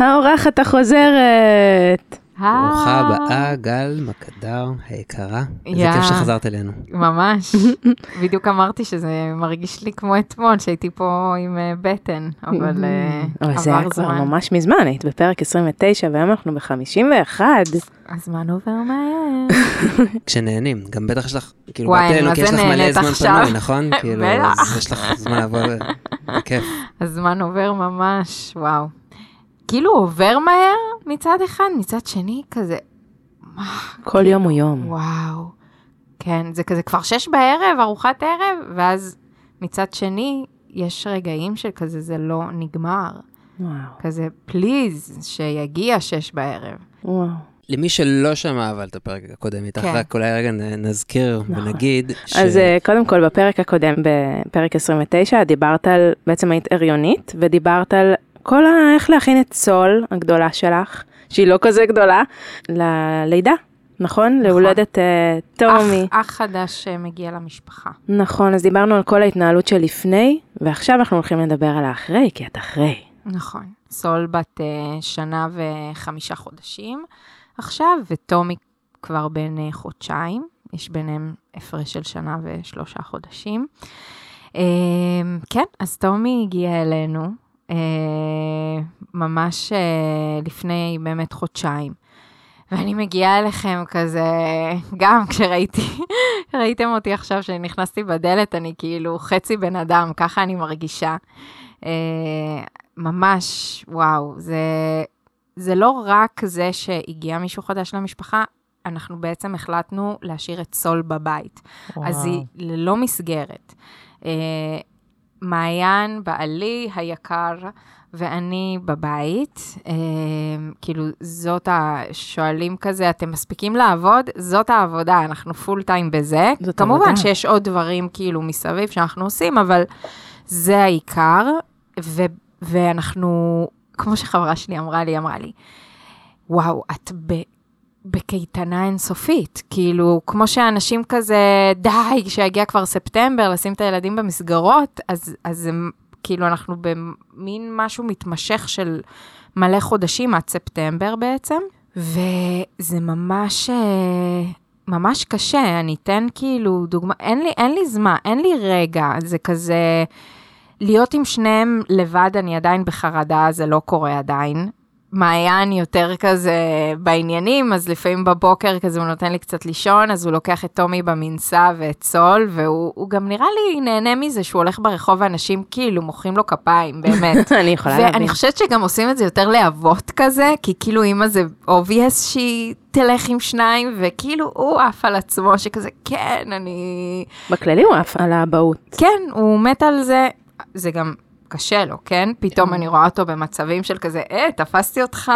האורחת החוזרת. ברוכה הבאה, גל מקדר היקרה. איזה. כיף שחזרת אלינו. ממש. בדיוק אמרתי שזה מרגיש לי כמו אתמול, שהייתי פה עם אה, בטן, אבל אה, אבל זה היה עבר כבר זמן. ממש מזמן, היית בפרק 29 והיום אנחנו ב-51. הזמן עובר מהר. כשנהנים, גם בטח יש לך, כאילו, באת אלינו כי יש לך מלא זמן? פנוי, נכון? כאילו, יש לך זמן לעבור, זה כיף. הזמן עובר ממש, וואו. כאילו עובר מהר מצד אחד, מצד שני כזה, כל יום הוא יום. וואו. כן, זה כזה כבר שש בערב, ארוחת ערב, ואז מצד שני, יש רגעים שכזה זה לא נגמר. וואו, כזה, פליז, שיגיע שש בערב. וואו. למי שלא שמע אבל את הפרק הקודם איתך, כן. רק אולי רגע נזכיר נכון. ונגיד ש... אז אה, קודם כל, בפרק הקודם, בפרק 29, דיברת על, בעצם היית הריונית, ודיברת על כל ה... איך להכין את סול הגדולה שלך, שהיא לא כזה גדולה, ללידה, נכון? להולדת אה, טומי. אח, אח חדש שמגיע למשפחה. נכון, אז דיברנו על כל ההתנהלות של לפני, ועכשיו אנחנו הולכים לדבר על האחרי, כי את אחרי. נכון. סול בת אה, שנה וחמישה חודשים עכשיו, וטומי כבר בן אה, חודשיים. יש ביניהם הפרש של שנה ושלושה חודשים. אה, כן, אז טומי הגיע אלינו אה, ממש אה, לפני באמת חודשיים. ואני מגיעה אליכם כזה, גם כשראיתי, ראיתם אותי עכשיו שנכנסתי בדלת, אני כאילו חצי בן אדם, ככה אני מרגישה. אה, ממש, וואו, זה, זה לא רק זה שהגיע מישהו חדש למשפחה, אנחנו בעצם החלטנו להשאיר את סול בבית. אז היא ללא מסגרת. מעיין, בעלי היקר, ואני בבית, אה, כאילו, זאת ה... שואלים כזה, אתם מספיקים לעבוד? זאת העבודה, אנחנו פול טיים בזה. זאת כמובן עבודה. שיש עוד דברים כאילו מסביב שאנחנו עושים, אבל זה העיקר, ו... ואנחנו, כמו שחברה שלי אמרה לי, אמרה לי, וואו, את ב... בקייטנה אינסופית, כאילו, כמו שאנשים כזה, די, כשיגיע כבר ספטמבר, לשים את הילדים במסגרות, אז, אז הם, כאילו, אנחנו במין משהו מתמשך של מלא חודשים עד ספטמבר בעצם, וזה ממש, אה, ממש קשה, אני אתן כאילו דוגמה, אין לי, אין לי זמן, אין לי רגע, זה כזה, להיות עם שניהם לבד, אני עדיין בחרדה, זה לא קורה עדיין. מעיין יותר כזה בעניינים, אז לפעמים בבוקר כזה הוא נותן לי קצת לישון, אז הוא לוקח את טומי במנסה ואת סול, והוא הוא גם נראה לי נהנה מזה שהוא הולך ברחוב ואנשים כאילו מוחאים לו כפיים, באמת. אני יכולה להבין. ואני חושבת שגם עושים את זה יותר לאבות כזה, כי כאילו אימא זה obvious שהיא תלך עם שניים, וכאילו הוא עף על עצמו, שכזה, כן, אני... בכללי הוא עף על האבהות. כן, הוא מת על זה, זה גם קשה לו, כן? פתאום אני רואה אותו במצבים של כזה, אה, תפסתי אותך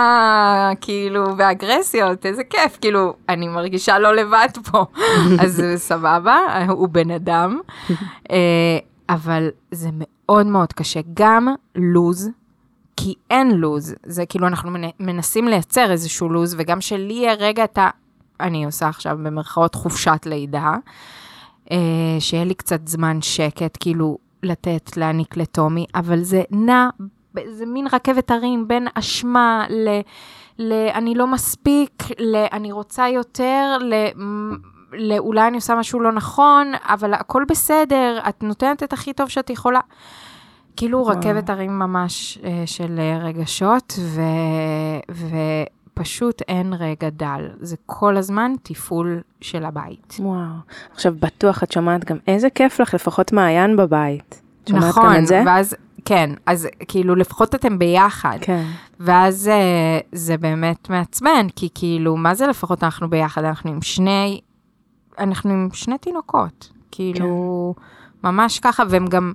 כאילו באגרסיות, איזה כיף, כאילו, אני מרגישה לא לבד פה, אז סבבה, הוא בן אדם, אה, אבל זה מאוד מאוד קשה, גם לוז. כי אין לוז, זה כאילו אנחנו מנ- מנסים לייצר איזשהו לוז, וגם שלי יהיה רגע את ה... אני עושה עכשיו במרכאות חופשת לידה, אה, שיהיה לי קצת זמן שקט, כאילו לתת, להעניק לטומי, אבל זה נע, זה מין רכבת הרים בין אשמה ל... ל אני לא מספיק, ל... אני רוצה יותר, ל... ל... אולי אני עושה משהו לא נכון, אבל הכל בסדר, את נותנת את הכי טוב שאת יכולה. כאילו וואו. רכבת הרים ממש אה, של אה, רגשות, ו... ופשוט אין רגע דל. זה כל הזמן תפעול של הבית. וואו. עכשיו, בטוח את שומעת גם איזה כיף לך, לפחות מעיין בבית. את שומעת נכון, גם את זה? ואז, כן, אז כאילו לפחות אתם ביחד. כן. ואז אה, זה באמת מעצבן, כי כאילו, מה זה לפחות אנחנו ביחד? אנחנו עם שני, אנחנו עם שני תינוקות. כאילו, ממש ככה, והם גם,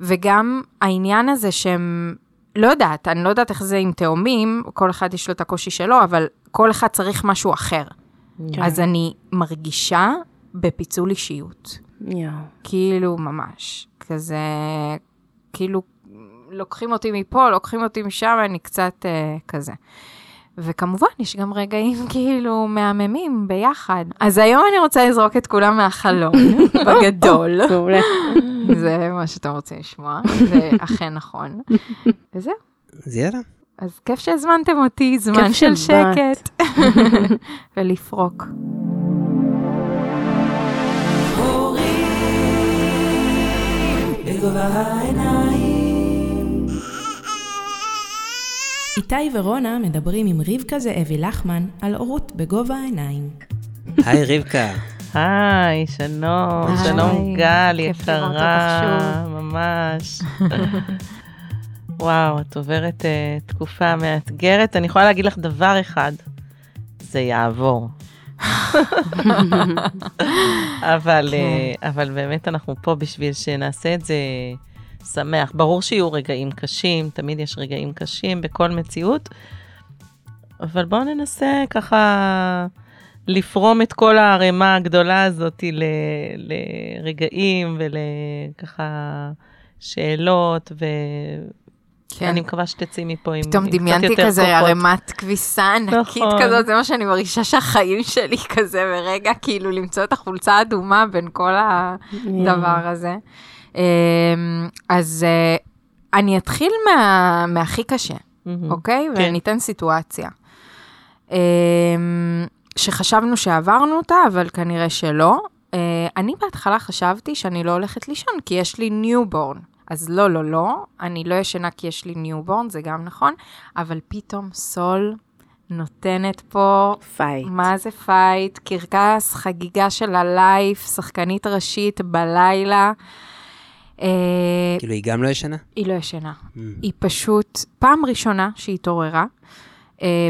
וגם העניין הזה שהם, לא יודעת, אני לא יודעת איך זה עם תאומים, כל אחד יש לו את הקושי שלו, אבל כל אחד צריך משהו אחר. כן. אז אני מרגישה בפיצול אישיות. יואו. כאילו, ממש. כזה, כאילו, לוקחים אותי מפה, לוקחים אותי משם, אני קצת אה, כזה. וכמובן, יש גם רגעים כאילו מהממים ביחד. אז היום אני רוצה לזרוק את כולם מהחלון, בגדול. מעולה. זה מה שאתם רוצים לשמוע, זה אכן נכון. וזהו. אז יאללה, אז כיף שהזמנתם אותי, זמן של. שקט. ולפרוק. איתי ורונה מדברים עם רבקה זאבי לחמן על הורות בגובה העיניים. היי רבקה. היי, שלום, היי, שלום גל, יקרה, ממש. וואו, את עוברת uh, תקופה מאתגרת. אני יכולה להגיד לך דבר אחד, זה יעבור. אבל, כן. uh, אבל באמת אנחנו פה בשביל שנעשה את זה שמח. ברור שיהיו רגעים קשים, תמיד יש רגעים קשים בכל מציאות, אבל בואו ננסה ככה לפרום את כל הערימה הגדולה הזאת ל, לרגעים ולככה שאלות, כן. ואני מקווה שתצאי מפה עם, פתאום עם קצת דמיינתי יותר כזה כוחות. ערימת כביסה ענקית נכון. כזאת, זה מה שאני מרגישה שהחיים שלי כזה ברגע, כאילו למצוא את החולצה האדומה בין כל הדבר הזה. אמ, אז אה, אני אתחיל מה- מהכי קשה. אוקיי? כן. ואני אתן סיטואציה. אמ, שחשבנו שעברנו אותה, אבל כנראה שלא. אה, אני בהתחלה חשבתי שאני לא הולכת לישון, כי יש לי newborn. אז לא, לא, לא, אני לא ישנה כי יש לי newborn, זה גם נכון, אבל פתאום סול נותנת פה, fight. מה זה fight? קרקס, חגיגה של ה life, שחקנית ראשית בלילה. אה, כאילו, היא גם לא ישנה? היא לא ישנה. Mm. היא פשוט, פעם ראשונה שהיא התעוררה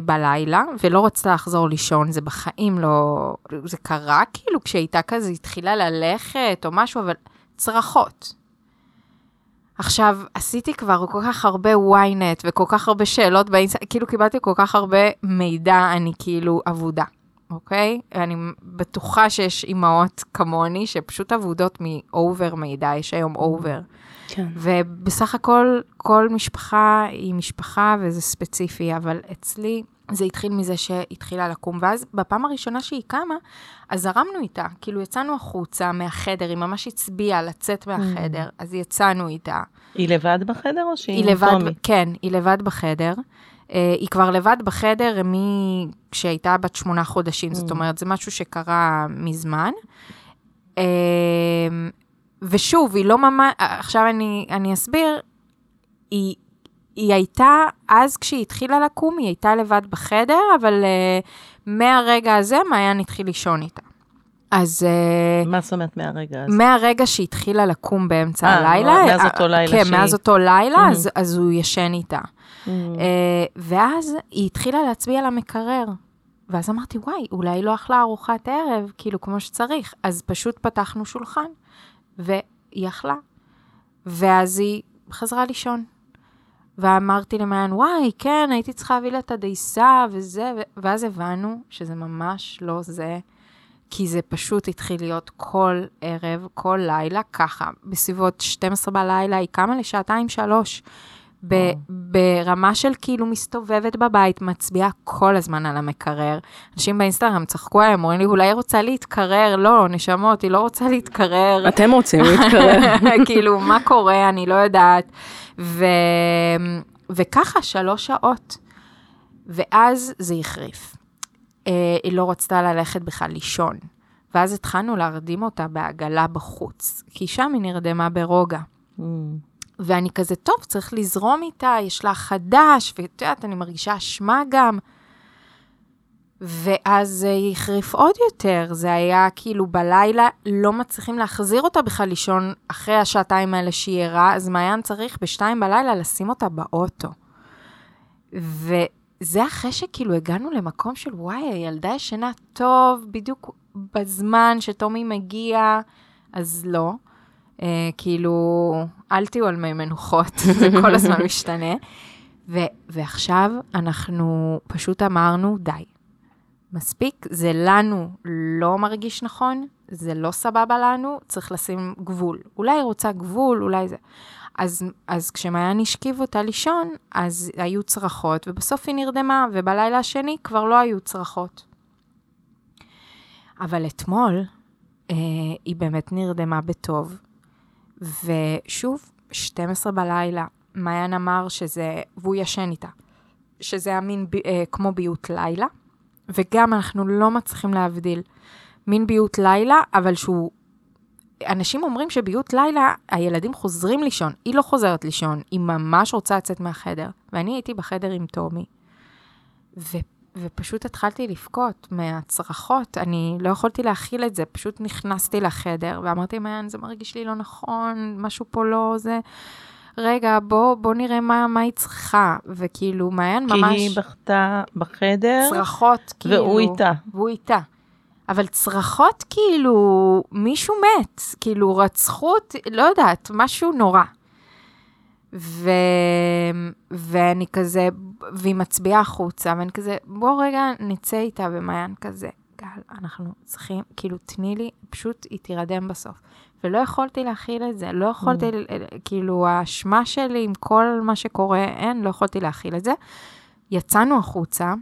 בלילה, ולא רצתה לחזור לישון, זה בחיים לא... זה קרה כאילו כשהייתה כזה, התחילה ללכת או משהו, אבל צרחות. עכשיו, עשיתי כבר כל כך הרבה אינטרנט וכל כך הרבה שאלות באינסטגרם, כאילו קיבלתי כל כך הרבה מידע, אני כאילו אבודה, אוקיי? אני בטוחה שיש אימהות כמוני שפשוט אבודות מ over מידע, יש היום over. כן. ובסך הכל, כל משפחה היא משפחה וזה ספציפי, אבל אצלי זה התחיל מזה שהתחילה לקום, ואז בפעם הראשונה שהיא קמה, אז זרמנו איתה, כאילו יצאנו החוצה מהחדר, היא ממש הצביעה לצאת מהחדר, אז יצאנו איתה. היא לבד בחדר או שהיא טומי? כן, היא לבד בחדר. אה, היא כבר לבד בחדר מ... כשהייתה בת שמונה חודשים, זאת אומרת, זה משהו שקרה מזמן. אה, ושוב, היא לא ממש, עכשיו אני, אני אסביר, היא, היא הייתה, אז כשהיא התחילה לקום, היא הייתה לבד בחדר, אבל uh, מהרגע הזה מעיין התחיל לישון איתה. אז uh, מה זאת אומרת מהרגע הזה? מהרגע שהיא התחילה לקום באמצע אה, הלילה, מאז אותו לילה כן, שהיא- מאז אותו לילה, Mhm. אז, אז הוא ישן איתה. Mm. אה, ואז היא התחילה להצביע על המקרר. ואז אמרתי, וואי, אולי לא אכלה ארוחת ערב, כאילו, כמו שצריך. אז פשוט פתחנו שולחן, והיא אכלה. ואז היא חזרה לישון. ואמרתי למעיין, וואי, כן, הייתי צריכה להביא לה את הדייסה וזה, ו... ואז הבנו שזה ממש לא זה, כי זה פשוט התחיל להיות כל ערב, כל לילה, ככה. בסביבות 12 בלילה, היא קמה לשעתיים, שלוש. ב- ברמה של כאילו מסתובבת בבית, מצביעה כל הזמן על המקרר. אנשים באינסטגרם צחקו עליהם, אומרים לי, אולי היא רוצה להתקרר? לא, נשמות, היא לא רוצה להתקרר. אתם רוצים להתקרב. כאילו, מה קורה? אני לא יודעת. ו... וככה, שלוש שעות. ואז זה החריף. אה, היא לא רצתה ללכת בכלל לישון. ואז התחלנו להרדים אותה בעגלה בחוץ, כי שם היא נרדמה ברוגע. Mm. ואני כזה, טוב, צריך לזרום איתה, יש לה חדש, ואת יודעת, אני מרגישה אשמה גם. ואז זה החריף עוד יותר, זה היה כאילו בלילה, לא מצליחים להחזיר אותה בכלל לישון אחרי השעתיים האלה שהיא ערה, אז מעיין צריך בשתיים בלילה לשים אותה באוטו. וזה אחרי שכאילו הגענו למקום של וואי, הילדה ישנה טוב, בדיוק בזמן שטומי מגיע, אז לא. Uh, כאילו, אל תהיו על מי מנוחות, זה כל הזמן משתנה. ו- ועכשיו אנחנו פשוט אמרנו, די, מספיק, זה לנו לא מרגיש נכון, זה לא סבבה לנו, צריך לשים גבול. אולי היא רוצה גבול, אולי זה... אז, אז כשמעיין השכיב אותה לישון, אז היו צרחות, ובסוף היא נרדמה, ובלילה השני כבר לא היו צרחות. אבל אתמול, אה, היא באמת נרדמה בטוב, ושוב, 12 בלילה, מעיין אמר שזה, והוא ישן איתה. שזה היה מין ב- אה, כמו ביות לילה, וגם אנחנו לא מצליחים להבדיל מין ביות לילה, אבל שהוא... אנשים אומרים שביות לילה, הילדים חוזרים לישון, היא לא חוזרת לישון, היא ממש רוצה לצאת מהחדר. ואני הייתי בחדר עם טומי, ו... ופשוט התחלתי לבכות מהצרחות, אני לא יכולתי להכיל את זה, פשוט נכנסתי לחדר ואמרתי, מעיין, זה מרגיש לי לא נכון, משהו פה לא זה. רגע, בוא, בוא נראה מה, מה היא צריכה. וכאילו, מעיין כי ממש... היא בכתה בחדר, צרחות, כאילו... והוא איתה. והוא איתה. אבל צרחות, כאילו, מישהו מת, כאילו, רצחו אותי, לא יודעת, משהו נורא. ו... ואני כזה, והיא מצביעה החוצה, ואני כזה, בוא רגע נצא איתה במעיין כזה. גל, אנחנו צריכים, כאילו, תני לי, פשוט היא תירדם בסוף. ולא יכולתי להכיל את זה, לא יכולתי, כאילו, האשמה שלי עם כל מה שקורה, אין, לא יכולתי להכיל את זה. יצאנו החוצה,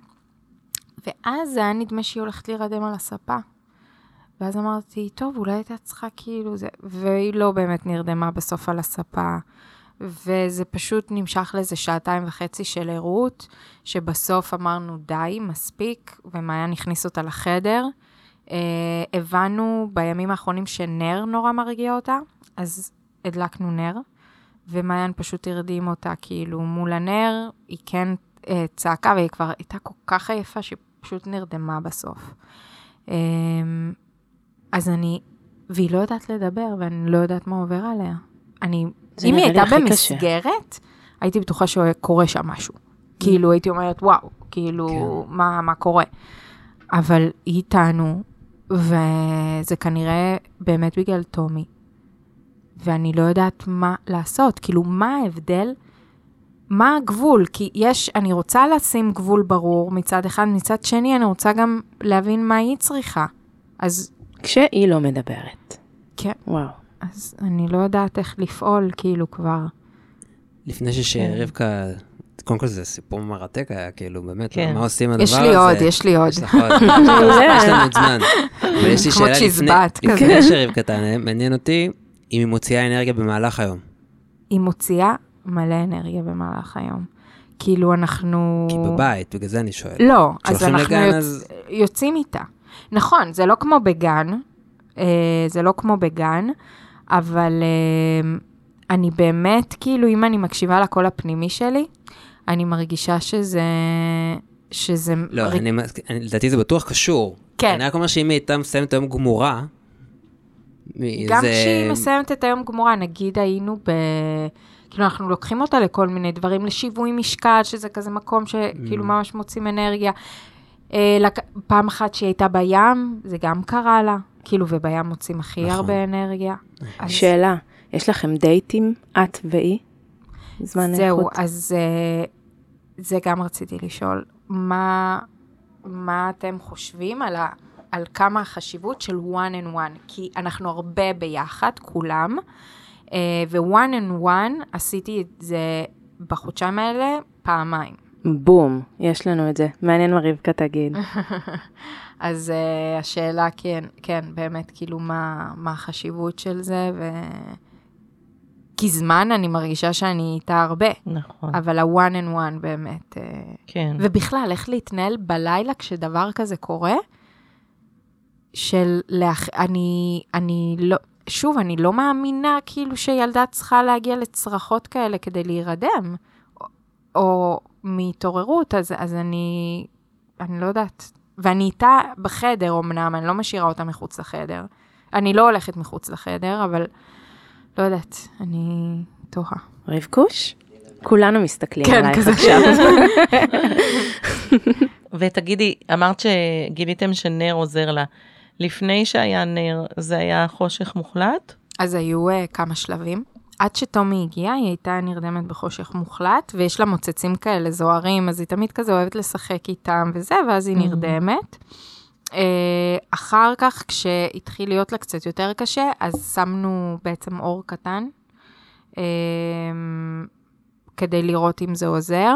ואז זה היה נדמה שהיא הולכת להירדם על הספה. ואז אמרתי, טוב, אולי הייתה צריכה כאילו זה, והיא לא באמת נרדמה בסוף על הספה. וזה פשוט נמשך לאיזה שעתיים וחצי של ערות, שבסוף אמרנו, די, מספיק, ומעיין הכניס אותה לחדר. אה, הבנו בימים האחרונים שנר נורא מרגיע אותה, אז הדלקנו נר, ומעיין פשוט הרדים אותה, כאילו, מול הנר, היא כן אה, צעקה, והיא כבר הייתה כל כך עייפה, שהיא פשוט נרדמה בסוף. אה, אז אני, והיא לא יודעת לדבר, ואני לא יודעת מה עובר עליה. אני, אם היא הייתה הכי קשה. במסגרת, הייתי בטוחה שקורה שם משהו. כאילו, הייתי אומרת, וואו, כאילו, מה, מה קורה? אבל היא איתנו, וזה כנראה באמת בגלל טומי. ואני לא יודעת מה לעשות, כאילו, מה ההבדל? מה הגבול? כי יש, אני רוצה לשים גבול ברור מצד אחד, מצד שני אני רוצה גם להבין מה היא צריכה. אז כשהיא לא מדברת. כן, וואו. אז אני לא יודעת איך לפעול, כאילו כבר. לפני שרבקה, קודם כל זה סיפור מרתק היה, כאילו, באמת, כן. מה עושים הדבר יש הזה? לי עוד, יש לי עוד. יש לך עוד, יש לנו עוד זמן. אבל יש לי כמו שאלה לפני, צ'יזבט כזה. לפני שרבקה תענה, מעניין אותי אם היא מוציאה אנרגיה במהלך היום. היא מוציאה מלא אנרגיה במהלך היום. כאילו אנחנו... כי בבית, בגלל זה אני שואל. לא, אז אנחנו לגן, יוצ... אז- יוצאים איתה. נכון, זה לא כמו בגן, אה, זה לא כמו בגן, אבל אה, אני באמת, כאילו, אם אני מקשיבה לקול הפנימי שלי, אני מרגישה שזה... שזה... לא, ר- אני, לדעתי זה בטוח קשור. כן. אני רק אומר שאם היא הייתה מסיימת היום גמורה, גם זה- כשהיא מסיימת את היום גמורה, נגיד היינו ב... כאילו, אנחנו לוקחים אותה לכל מיני דברים, לשיווי משקל, שזה כזה מקום Mm. שכאילו ממש מוצאים אנרגיה. אה. פעם אחת שהיא הייתה בים, זה גם קרה לה, כאילו, ובים מוצאים הכי נכון. הרבה אנרגיה. אז שאלה, יש לכם דייטים, את והיא? זמן זהו, איכות. אז אה, זה גם רציתי לשאול, מה, מה אתם חושבים על, ה, על כמה החשיבות של one and one? כי אנחנו הרבה ביחד, כולם, אה, ו-one and one עשיתי את זה בחודשיים האלה פעמיים. בום, יש לנו את זה. מעניין מה רבקה תגיד. אז uh, השאלה כן, כן, באמת, כאילו, מה, מה החשיבות של זה, ו... כי זמן אני מרגישה שאני איתה הרבה, נכון, אבל ה-one and one באמת. אה, כן. ובכלל, איך להתנהל בלילה כשדבר כזה קורה, של לאח... אני, אני לא, שוב, אני לא מאמינה כאילו שילדה צריכה להגיע לצרחות כאלה כדי להירדם, או, או מהתעוררות, אז, אז אני, אני לא יודעת. ואני איתה בחדר אמנם, אני לא משאירה אותה מחוץ לחדר. אני לא הולכת מחוץ לחדר, אבל לא יודעת, אני תוהה. רבקוש? כולנו מסתכלים כן, עלייך כזה. עכשיו. ותגידי, אמרת שגיליתם שנר עוזר לה. לפני שהיה נר, זה היה חושך מוחלט? אז היו uh, כמה שלבים. עד שטומי הגיעה, היא הייתה נרדמת בחושך מוחלט, ויש לה מוצצים כאלה זוהרים, אז היא תמיד כזה אוהבת לשחק איתם וזה, ואז היא נרדמת. Uh, אחר כך, כשהתחיל להיות לה קצת יותר קשה, אז שמנו בעצם אור קטן, uh, כדי לראות אם זה עוזר.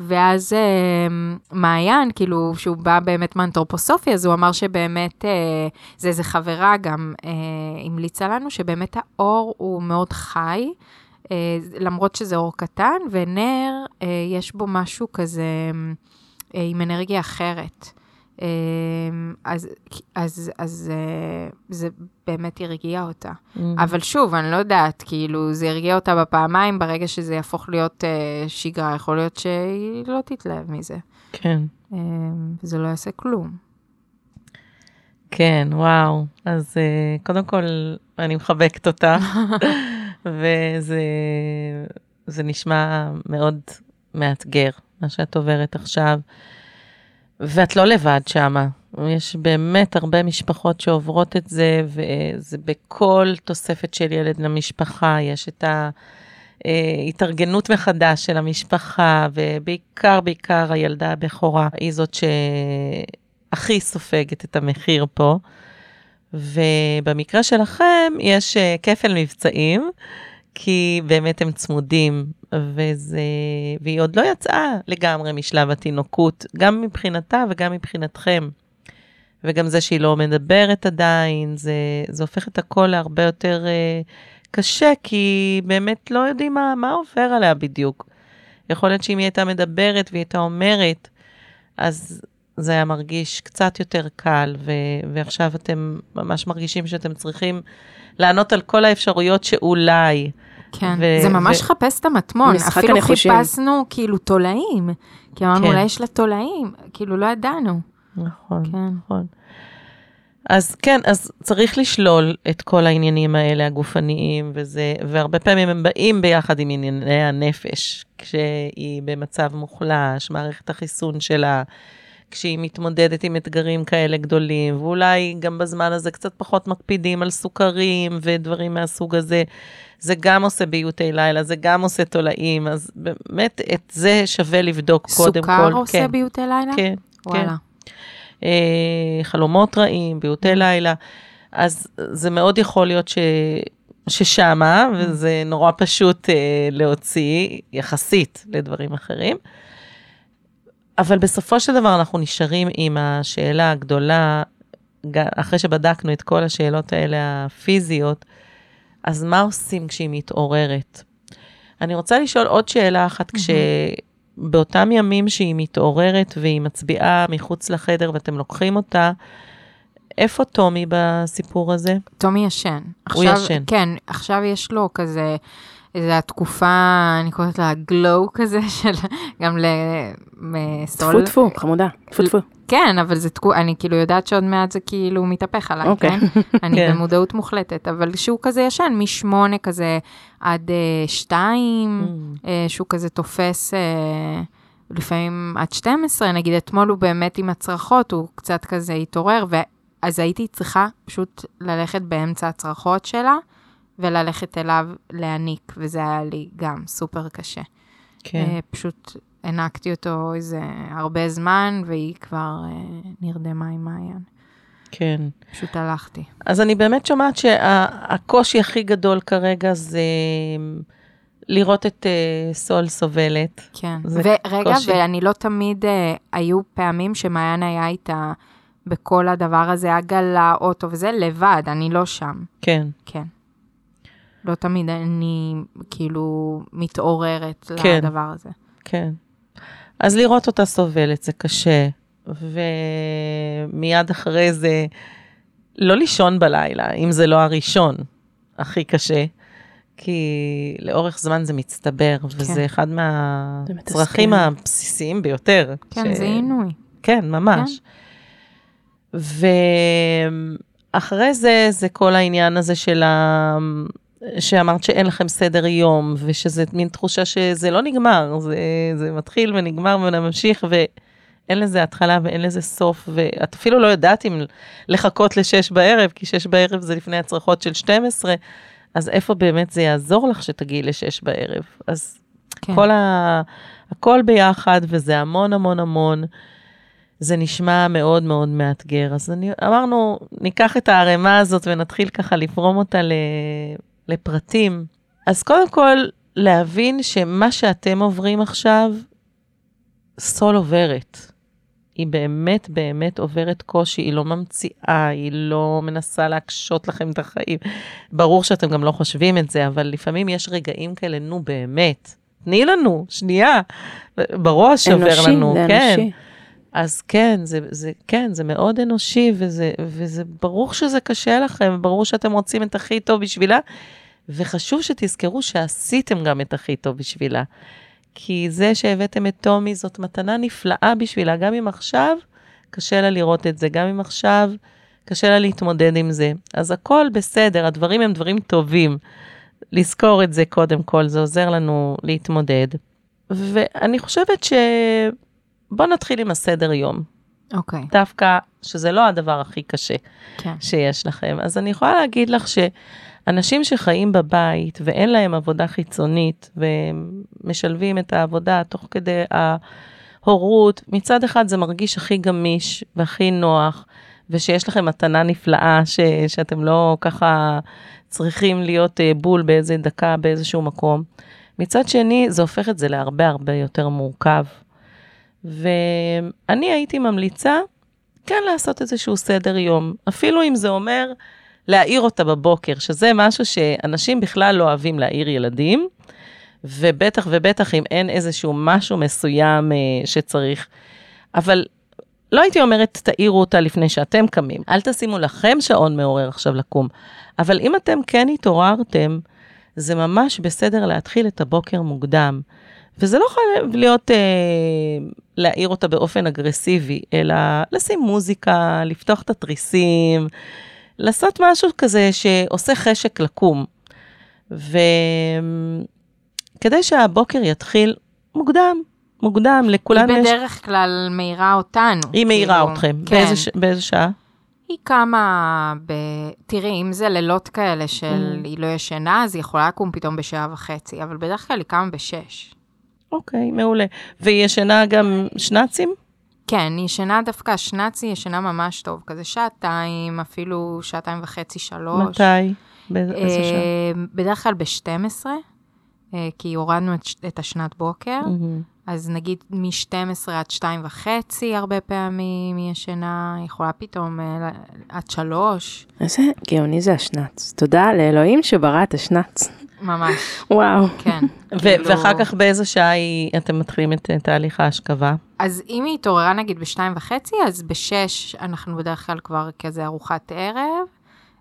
ואז אה, מעיין, כאילו, שהוא בא באמת מאנתרופוסופיה, אז הוא אמר שבאמת, אה, זה איזה חברה גם אה, המליצה לנו, שבאמת האור הוא מאוד חי, אה, למרות שזה אור קטן, ונר, אה, יש בו משהו כזה אה, עם אנרגיה אחרת. אה, אז, אז, אז אה, זה באמת הרגיע אותה. Mm. אבל שוב, אני לא יודעת, כאילו, זה הרגיע אותה בפעמיים, ברגע שזה יהפוך להיות אה, שגרה, יכול להיות שהיא לא תתלהב מזה. כן. אה, וזה לא יעשה כלום. כן, וואו. אז uh, קודם כל, אני מחבקת אותך, וזה זה נשמע מאוד מאתגר, מה שאת עוברת עכשיו. ואת לא לבד שמה. יש באמת הרבה משפחות שעוברות את זה, וזה בכל תוספת של ילד למשפחה, יש את ההתארגנות מחדש של המשפחה, ובעיקר, בעיקר הילדה הבכורה היא זאת שהכי סופגת את המחיר פה. ובמקרה שלכם יש אה, כפל מבצעים, כי באמת הם צמודים, וזה, והיא עוד לא יצאה לגמרי משלב התינוקות, גם מבחינתה וגם מבחינתכם. וגם זה שהיא לא מדברת עדיין, זה, זה הופך את הכל להרבה יותר uh, קשה, כי באמת לא יודעים מה, מה עובר עליה בדיוק. יכול להיות שאם היא הייתה מדברת והיא הייתה אומרת, אז זה היה מרגיש קצת יותר קל, ו- ועכשיו אתם ממש מרגישים שאתם צריכים לענות על כל האפשרויות שאולי. כן, ו- זה ממש ו- חפש את המטמון. אפילו. חיפשנו כאילו תולעים, כי אמרנו, כן. אולי יש לה תולעים, כאילו לא ידענו. נכון, כן. נכון. אז כן, אז צריך לשלול את כל העניינים האלה הגופניים, וזה, והרבה פעמים הם באים ביחד עם ענייני הנפש, כשהיא במצב מוחלש, מערכת החיסון שלה, כשהיא מתמודדת עם אתגרים כאלה גדולים, ואולי גם בזמן הזה קצת פחות מקפידים על סוכרים ודברים מהסוג הזה. זה גם עושה ביוטי לילה, זה גם עושה תולעים, אז באמת את זה שווה לבדוק קודם כל. סוכר עושה כן, ביוטי לילה? כן, וואלה. אה, חלומות רעים, ביוטי לילה, אז זה מאוד יכול להיות ש... ששמה, וזה נורא פשוט אה, להוציא, יחסית לדברים אחרים. אבל בסופו של דבר אנחנו נשארים עם השאלה הגדולה, אחרי שבדקנו את כל השאלות האלה הפיזיות, אז מה עושים כשהיא מתעוררת? אני רוצה לשאול עוד שאלה אחת, כשבאותם ימים שהיא מתעוררת והיא מצביעה מחוץ לחדר ואתם לוקחים אותה, איפה טומי בסיפור הזה? טומי ישן. הוא עכשיו- ישן. כן, עכשיו יש לו כזה, איזה התקופה, אני קוראת לה גלו כזה, של גם טפו לסול. טפו, חמודה, טפו טפו. כן, אבל זה תקופה, אני כאילו יודעת שעוד מעט זה כאילו מתהפך עליי, אוקיי. כן? אני כן. במודעות מוחלטת, אבל שהוא כזה ישן, משמונה כזה עד אה, שתיים, Mm. אה, שהוא כזה תופס אה, לפעמים עד 12, נגיד אתמול הוא באמת עם הצרחות, הוא קצת כזה התעורר, ואז הייתי צריכה פשוט ללכת באמצע הצרחות שלה, וללכת אליו להניק, וזה היה לי גם סופר קשה. כן. אה, פשוט הענקתי אותו איזה הרבה זמן, והיא כבר אה, נרדמה עם מעיין. כן. פשוט הלכתי. אז אני באמת שומעת שהקושי הכי גדול כרגע זה לראות את uh, סול סובלת. כן. ורגע, קושי. ואני לא תמיד, אה, היו פעמים שמעיין היה איתה בכל הדבר הזה, עגלה, אוטו וזה, לבד, אני לא שם. כן, כן. לא תמיד אני כאילו מתעוררת כן. לדבר הזה. כן. אז לראות אותה סובלת זה קשה, ומיד אחרי זה לא לישון בלילה, אם זה לא הראשון, הכי קשה. כי לאורך זמן זה מצטבר, וזה אחד זה מהצרכים. הבסיסיים ביותר. כן, ש- זה עינוי. כן, ממש. ואחרי זה, זה כל העניין הזה של ה... שאמרת שאין לכם סדר יום, ושזה מין תחושה שזה לא נגמר, זה, זה מתחיל ונגמר וממשיך, ואין לזה התחלה ואין לזה סוף, ואת אפילו לא יודעת אם לחכות לשש בערב, כי שש בערב זה לפני הצרחות של 12, אז איפה באמת זה יעזור לך שתגיעי לשש בערב? אז כן. כל ה... הכל ביחד, וזה המון המון המון. זה נשמע מאוד מאוד מאתגר. אז אני, אמרנו, ניקח את הערימה הזאת ונתחיל ככה לפרום אותה ל, לפרטים. אז קודם כל, להבין שמה שאתם עוברים עכשיו, סול עוברת. היא באמת באמת עוברת קושי, היא לא ממציאה, היא לא מנסה להקשות לכם את החיים. ברור שאתם גם לא חושבים את זה, אבל לפעמים יש רגעים כאלה, נו באמת, תני לנו, שנייה, בראש אנושי, לנו, זה כן. אנושי. אז כן, זה, זה, כן, זה מאוד אנושי, וזה, וזה ברור שזה קשה לכם, ברור שאתם רוצים את הכי טוב בשבילה, וחשוב שתזכרו שעשיתם גם את הכי טוב בשבילה. כי זה שהבאתם את טומי זאת מתנה נפלאה בשבילה, גם אם עכשיו קשה לה לראות את זה, גם אם עכשיו קשה לה להתמודד עם זה. אז הכל בסדר, הדברים הם דברים טובים. לזכור את זה קודם כל, זה עוזר לנו להתמודד. ואני חושבת ש... בוא נתחיל עם הסדר יום. אוקיי, דווקא שזה לא הדבר הכי קשה כן. שיש לכם. אז אני יכולה להגיד לך שאנשים שחיים בבית ואין להם עבודה חיצונית ומשלבים את העבודה תוך כדי ההורות, מצד אחד זה מרגיש הכי גמיש והכי נוח, ושיש לכם מתנה נפלאה ש, שאתם לא ככה צריכים להיות אה, בול באיזה דקה באיזשהו מקום. מצד שני, זה הופך את זה להרבה הרבה יותר מורכב. ואני הייתי ממליצה כן לעשות איזשהו סדר יום, אפילו אם זה אומר להעיר אותה בבוקר, שזה משהו שאנשים בכלל לא אוהבים להעיר ילדים, ובטח ובטח אם אין איזשהו משהו מסוים אה, שצריך. אבל לא הייתי אומרת, תעירו אותה לפני שאתם קמים. אל תשימו לכם שעון מעורר עכשיו לקום. אבל אם אתם כן התעוררתם, זה ממש בסדר להתחיל את הבוקר מוקדם. וזה לא חייב להיות אה, להעיר אותה באופן אגרסיבי, אלא לשים מוזיקה, לפתוח את התריסים, לעשות משהו כזה שעושה חשק לקום. וכדי שהבוקר יתחיל מוקדם, מוקדם, לכולנו היא יש... בדרך כלל מאירה אותנו. היא מאירה כאילו, אתכם. כן. באיזה, ש... באיזה שעה? היא קמה ב... תראי, אם זה לילות כאלה של Mm. היא לא ישנה, אז היא יכולה לקום פתאום בשעה וחצי, אבל בדרך כלל היא קמה בשש. אוקיי, מעולה. והיא ישנה גם שנ"צים? כן, היא ישנה דווקא, שנ"צי ישנה ממש טוב, כזה שעתיים, אפילו שעתיים וחצי, שלוש. מתי? באיזה באיזה שעה? אה, בדרך כלל ב-12, כי הורדנו את, את השנת בוקר, מהמם. אז נגיד מ-12 עד 2 וחצי, הרבה פעמים היא ישנה, היא יכולה פתאום אה, עד 3, איזה גאוני זה השנץ. תודה לאלוהים שברא את השנץ. ממש, וואו. כן. כאילו- ואחר כך באיזה שעה אתם מתחילים את תהליך ההשכבה? אז אם היא התעוררה נגיד בשתיים וחצי, אז בשש אנחנו בדרך כלל כבר כזה ארוחת ערב,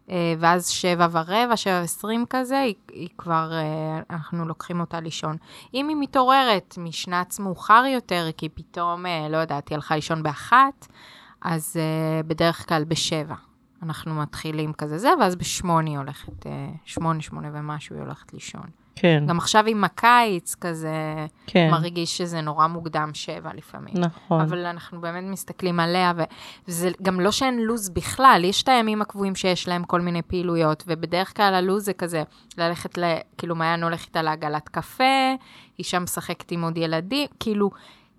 אה, ואז שבע ורבע, שבע ועשרים כזה, היא, היא כבר, אה, אנחנו לוקחים אותה לישון. אם היא מתעוררת משנץ מאוחר יותר, כי פתאום, אה, לא יודעת, היא הלכה לישון באחת, אז בדרך כלל בשבע. אנחנו מתחילים כזה זה, ואז בשמונה היא הולכת, אה, שמונה, שמונה ומשהו היא הולכת לישון. כן, גם עכשיו עם הקיץ כזה, כן, מרגיש שזה נורא מוקדם שבע לפעמים. נכון. אבל אנחנו באמת מסתכלים עליה, וזה גם לא שאין לו"ז בכלל, יש את הימים הקבועים שיש להם כל מיני פעילויות, ובדרך כלל הלו"ז זה כזה, ללכת, ל- כאילו מעיין הולכת איתה לעגלת קפה, היא שם משחקת עם עוד ילדים, כאילו,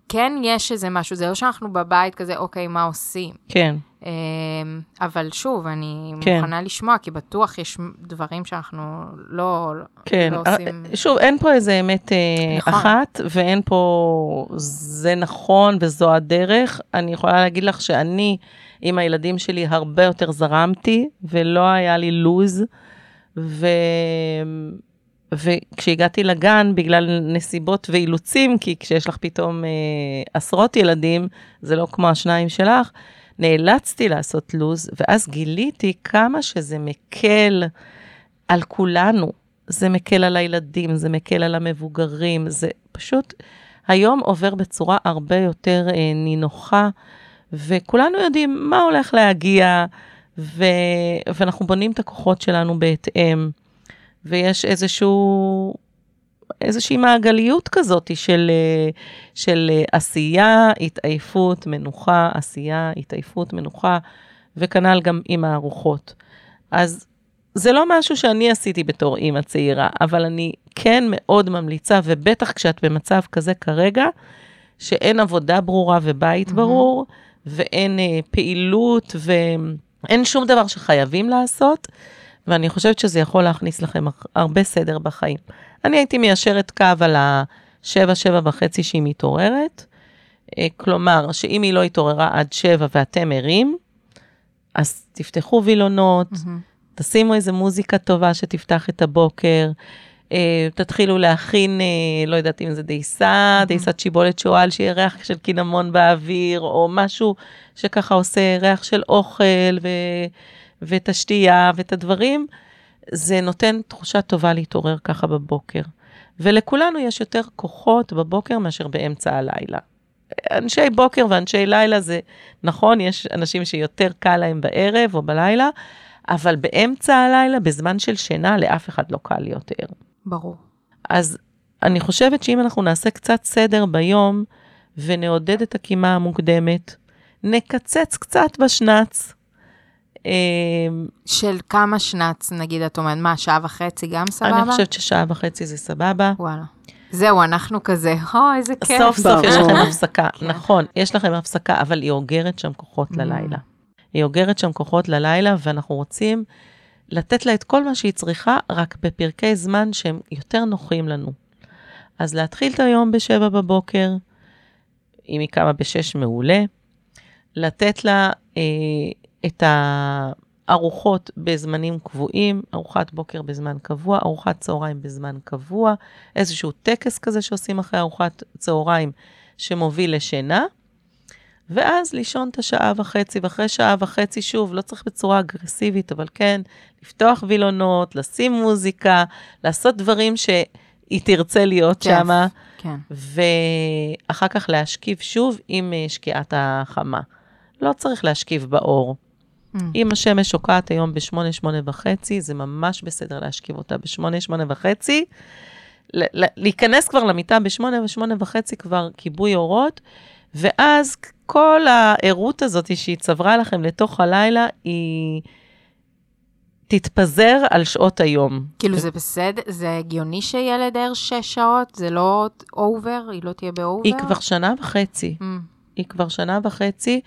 כן יש איזה משהו, זה לא שאנחנו בבית כזה, אוקיי, מה עושים? כן, אמ, אבל שוב, אני כן. מוכנה לשמוע, כי בטוח יש דברים שאנחנו לא, כן. לא אה, עושים... שוב, אין פה איזה אמת אה, נכון. אחת, ואין פה זה נכון וזו הדרך. אני יכולה להגיד לך שאני, עם הילדים שלי, הרבה יותר זרמתי, ולא היה לי לוז. ו... וכשהגעתי לגן, בגלל נסיבות ואילוצים, כי כשיש לך פתאום אה, עשרות ילדים, זה לא כמו השניים שלך, נאלצתי לעשות לוז, ואז גיליתי כמה שזה מקל על כולנו. זה מקל על הילדים, זה מקל על המבוגרים, זה פשוט היום עובר בצורה הרבה יותר אה, נינוחה, וכולנו יודעים מה הולך להגיע, ו... ואנחנו בונים את הכוחות שלנו בהתאם. ויש איזשהו, איזושהי מעגליות כזאת של, של עשייה, התעייפות, מנוחה, עשייה, התעייפות, מנוחה, וכנ"ל גם עם הארוחות. אז זה לא משהו שאני עשיתי בתור אימא צעירה, אבל אני כן מאוד ממליצה, ובטח כשאת במצב כזה כרגע, שאין עבודה ברורה ובית מהמם. ברור, ואין אה, פעילות, ואין שום דבר שחייבים לעשות, ואני חושבת שזה יכול להכניס לכם הר- הרבה סדר בחיים. אני הייתי מיישרת קו על השבע, שבע וחצי שהיא מתעוררת, אה, כלומר, שאם היא לא התעוררה עד שבע ואתם ערים, אז תפתחו וילונות, מהמם. תשימו איזה מוזיקה טובה שתפתח את הבוקר, אה, תתחילו להכין, אה, לא יודעת אם זה דייסה, דייסת שיבולת שועל, שיהיה ריח של קינמון באוויר, או משהו שככה עושה ריח של אוכל ו... ואת השתייה ואת הדברים, זה נותן תחושה טובה להתעורר ככה בבוקר. ולכולנו יש יותר כוחות בבוקר מאשר באמצע הלילה. אנשי בוקר ואנשי לילה זה נכון, יש אנשים שיותר קל להם בערב או בלילה, אבל באמצע הלילה, בזמן של שינה, לאף אחד לא קל להיות ער. ברור. אז אני חושבת שאם אנחנו נעשה קצת סדר ביום ונעודד את הקימה המוקדמת, נקצץ קצת בשנץ. אה, של כמה שנץ, נגיד, את אומרת, מה, שעה וחצי גם סבבה? אני חושבת ששעה וחצי זה סבבה. וואלה. זהו, אנחנו כזה, או, איזה כיף. סוף סוף יש. לכם הפסקה, כן. נכון, יש לכם הפסקה, אבל היא אוגרת שם כוחות Mm. ללילה. היא אוגרת שם כוחות ללילה, ואנחנו רוצים לתת לה את כל מה שהיא צריכה, רק בפרקי זמן שהם יותר נוחים לנו. אז להתחיל את היום בשבע בבוקר, אם היא קמה בשש מעולה, לתת לה אה, את הארוחות בזמנים קבועים, ארוחת בוקר בזמן קבוע, ארוחת צהריים בזמן קבוע, איזשהו טקס כזה שעושים אחרי ארוחת צהריים שמוביל לשינה, ואז לישון את השעה וחצי, ואחרי שעה וחצי, שוב, לא צריך בצורה אגרסיבית, אבל כן, לפתוח וילונות, לשים מוזיקה, לעשות דברים שהיא תרצה להיות כיף. שמה. כן. ואחר כך להשכיב שוב עם אה, שקיעת החמה. לא צריך להשכיב באור. Mm. אם השמש שוקעת היום בשמונה, שמונה וחצי, זה ממש בסדר להשכיב אותה בשמונה, שמונה וחצי. ל- ל- להיכנס כבר למיטה בשמונה ושמונה וחצי כבר כיבוי אורות, ואז כל הערות הזאת שהיא צברה לכם לתוך הלילה, היא תתפזר על שעות היום. כאילו, זה בסדר, זה הגיוני שילד ער שש שעות, זה לא over, היא לא תהיה ב over? היא כבר שנה וחצי. Mm. היא כבר שנה וחצי,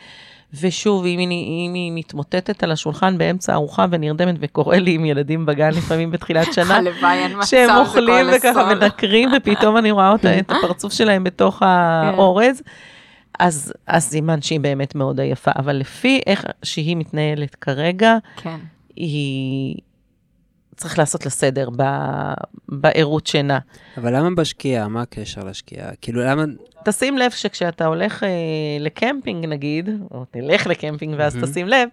ושוב, אם היא, אם היא מתמוטטת על השולחן באמצע הארוחה ונרדמת וקורא לי עם ילדים בגן לפעמים בתחילת שנה, הלוואי, אין מצב, שהם אוכלים וככה. מנקרים, ופתאום אני רואה אותה, את הפרצוף שלהם בתוך האורז, אז, אז סימן שהיא באמת מאוד עייפה. אבל לפי איך שהיא מתנהלת כרגע, כן. היא... צריך לעשות לה סדר בערות שינה. אבל למה בשקיעה? מה הקשר לשקיעה? כאילו, למה... תשים לב שכשאתה הולך אה, לקמפינג נגיד, או תלך לקמפינג ואז מהמם. תשים לב,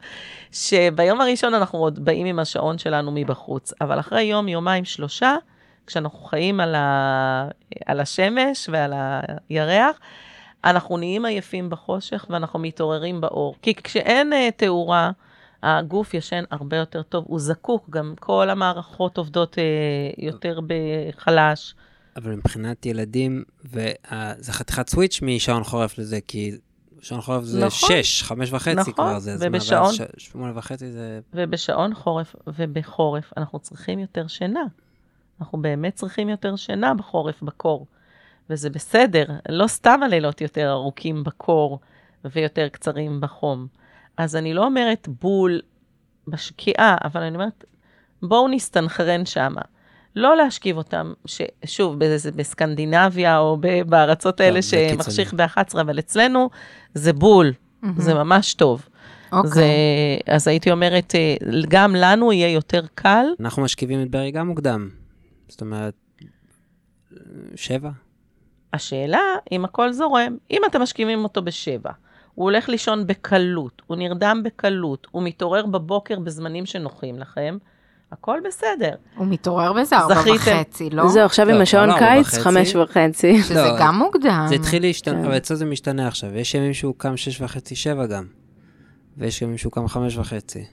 שביום הראשון אנחנו עוד באים עם השעון שלנו מבחוץ, אבל אחרי יום, יומיים, שלושה, כשאנחנו חיים על, ה... על השמש ועל הירח, אנחנו נהיים עייפים בחושך ואנחנו מתעוררים באור. כי כשאין אה, תאורה, הגוף ישן הרבה יותר טוב, הוא זקוק, גם כל המערכות עובדות אה, יותר בחלש. אבל מבחינת ילדים, וזה חתיכת סוויץ' משעון חורף לזה, כי שעון חורף זה נכון. שש, חמש וחצי נכון, כבר זה, אז מה, ואז ובשעון- ש- שמונה וחצי זה... ובשעון חורף ובחורף אנחנו צריכים יותר שינה. אנחנו באמת צריכים יותר שינה בחורף, בקור. וזה בסדר, לא סתם הלילות יותר ארוכים בקור ויותר קצרים בחום. אז אני לא אומרת בול בשקיעה, אבל אני אומרת, בואו נסתנכרן שמה. לא להשכיב אותם, ששוב, בס- בסקנדינביה או ב- בארצות האלה זה קיצוני. שמחשיך ב-11, אבל אצלנו זה בול, זה ממש טוב. אוקיי. זה, אז הייתי אומרת, אה, גם לנו יהיה יותר קל. אנחנו משכיבים את ברי גם מוקדם. זאת אומרת, שבע? השאלה, אם הכל זורם, אם אתם משכימים אותו בשבע, הוא הולך לישון בקלות, הוא נרדם בקלות, הוא מתעורר בבוקר בזמנים שנוחים לכם, הכל בסדר. הוא מתעורר באיזה ארבע. וחצי, לא? זהו, עכשיו לא, עם השעון לא, קיץ, וחצי. חמש וחצי. שזה לא, גם מוקדם. זה התחיל להשתנות, כן. אבל אצלו זה משתנה עכשיו. יש ימים שהוא קם שש וחצי, שבע גם. ויש ימים שהוא קם חמש וחצי.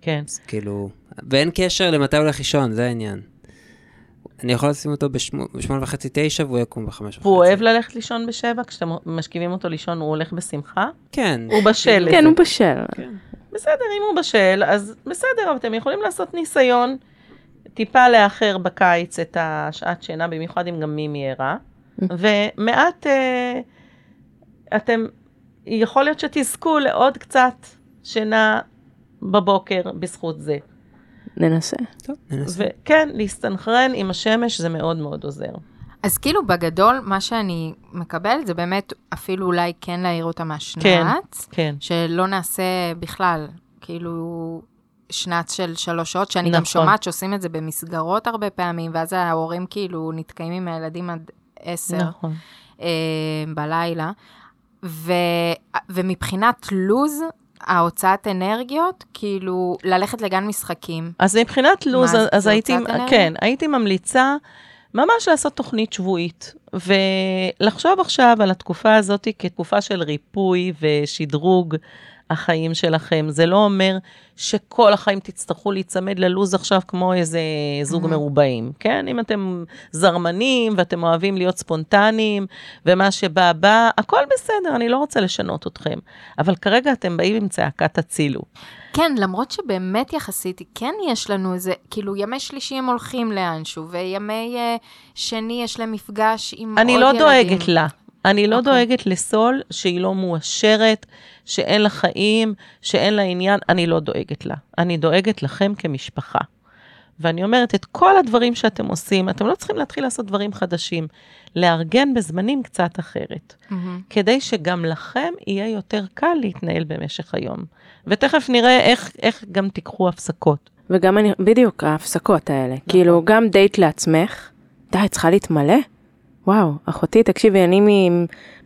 כן. אז כאילו... ואין קשר למתי הוא הולך לישון, זה העניין. אני יכול לשים אותו בשמו- בשמונה וחצי, תשע, והוא יקום בחמש וחצי. והוא אוהב ללכת לישון בשבע, כשאתם משכיבים אותו לישון הוא הולך בשמחה? כן. הוא בשל. כן. הוא בשל. בסדר, אם הוא בשל, אז בסדר, אבל אתם יכולים לעשות ניסיון טיפה לאחר בקיץ את השעת שינה, במיוחד אם גם מימי ערה, ומעט אה, אתם, יכול להיות שתזכו לעוד קצת שינה בבוקר בזכות זה. ננסה. טוב, ננסה. וכן, להסתנכרן עם השמש זה מאוד מאוד עוזר. אז כאילו בגדול, מה שאני מקבלת זה באמת אפילו אולי כן להעיר אותה מהשנץ, כן. שלא נעשה בכלל, כאילו, שנץ של שלוש שעות, שאני גם נכון. שומעת שעושים את זה במסגרות הרבה פעמים, ואז ההורים כאילו נתקעים עם הילדים עד עשר נכון. אה, בלילה. ו, ומבחינת לוז, ההוצאת אנרגיות, כאילו, ללכת לגן משחקים. אז מבחינת לו"ז, מה, אז, הייתי, אנרגיה? כן, הייתי ממליצה ממש לעשות תוכנית שבועית, ולחשוב עכשיו על התקופה הזאת כתקופה של ריפוי ושדרוג החיים שלכם. זה לא אומר שכל החיים תצטרכו להיצמד ללו"ז עכשיו כמו איזה זוג Mhm. מרובעים, כן? אם אתם זרמנים ואתם אוהבים להיות ספונטניים, ומה שבא בא, הכל בסדר, אני לא רוצה לשנות אתכם. אבל כרגע אתם באים עם צעקת הצילו. כן, למרות שבאמת יחסית, כן יש לנו איזה, כאילו, ימי שלישי הם הולכים לאנשהו, וימי uh, שני יש להם מפגש עם אני עוד לא ילדים. דואגת לה. אני לא אוקיי. דואגת לסול שהיא לא מואשרת, שאין לה חיים, שאין לה עניין, אני לא דואגת לה. אני דואגת לכם כמשפחה. ואני אומרת, את כל הדברים שאתם עושים, אתם לא צריכים להתחיל לעשות דברים חדשים. לארגן בזמנים קצת אחרת, מהמם. כדי שגם לכם יהיה יותר קל להתנהל במשך היום. ותכף נראה איך, איך גם תיקחו הפסקות. וגם אני, בדיוק, ההפסקות האלה. כאילו, גם דייט לעצמך, די, צריכה להתמלא? וואו, אחותי, תקשיבי, אני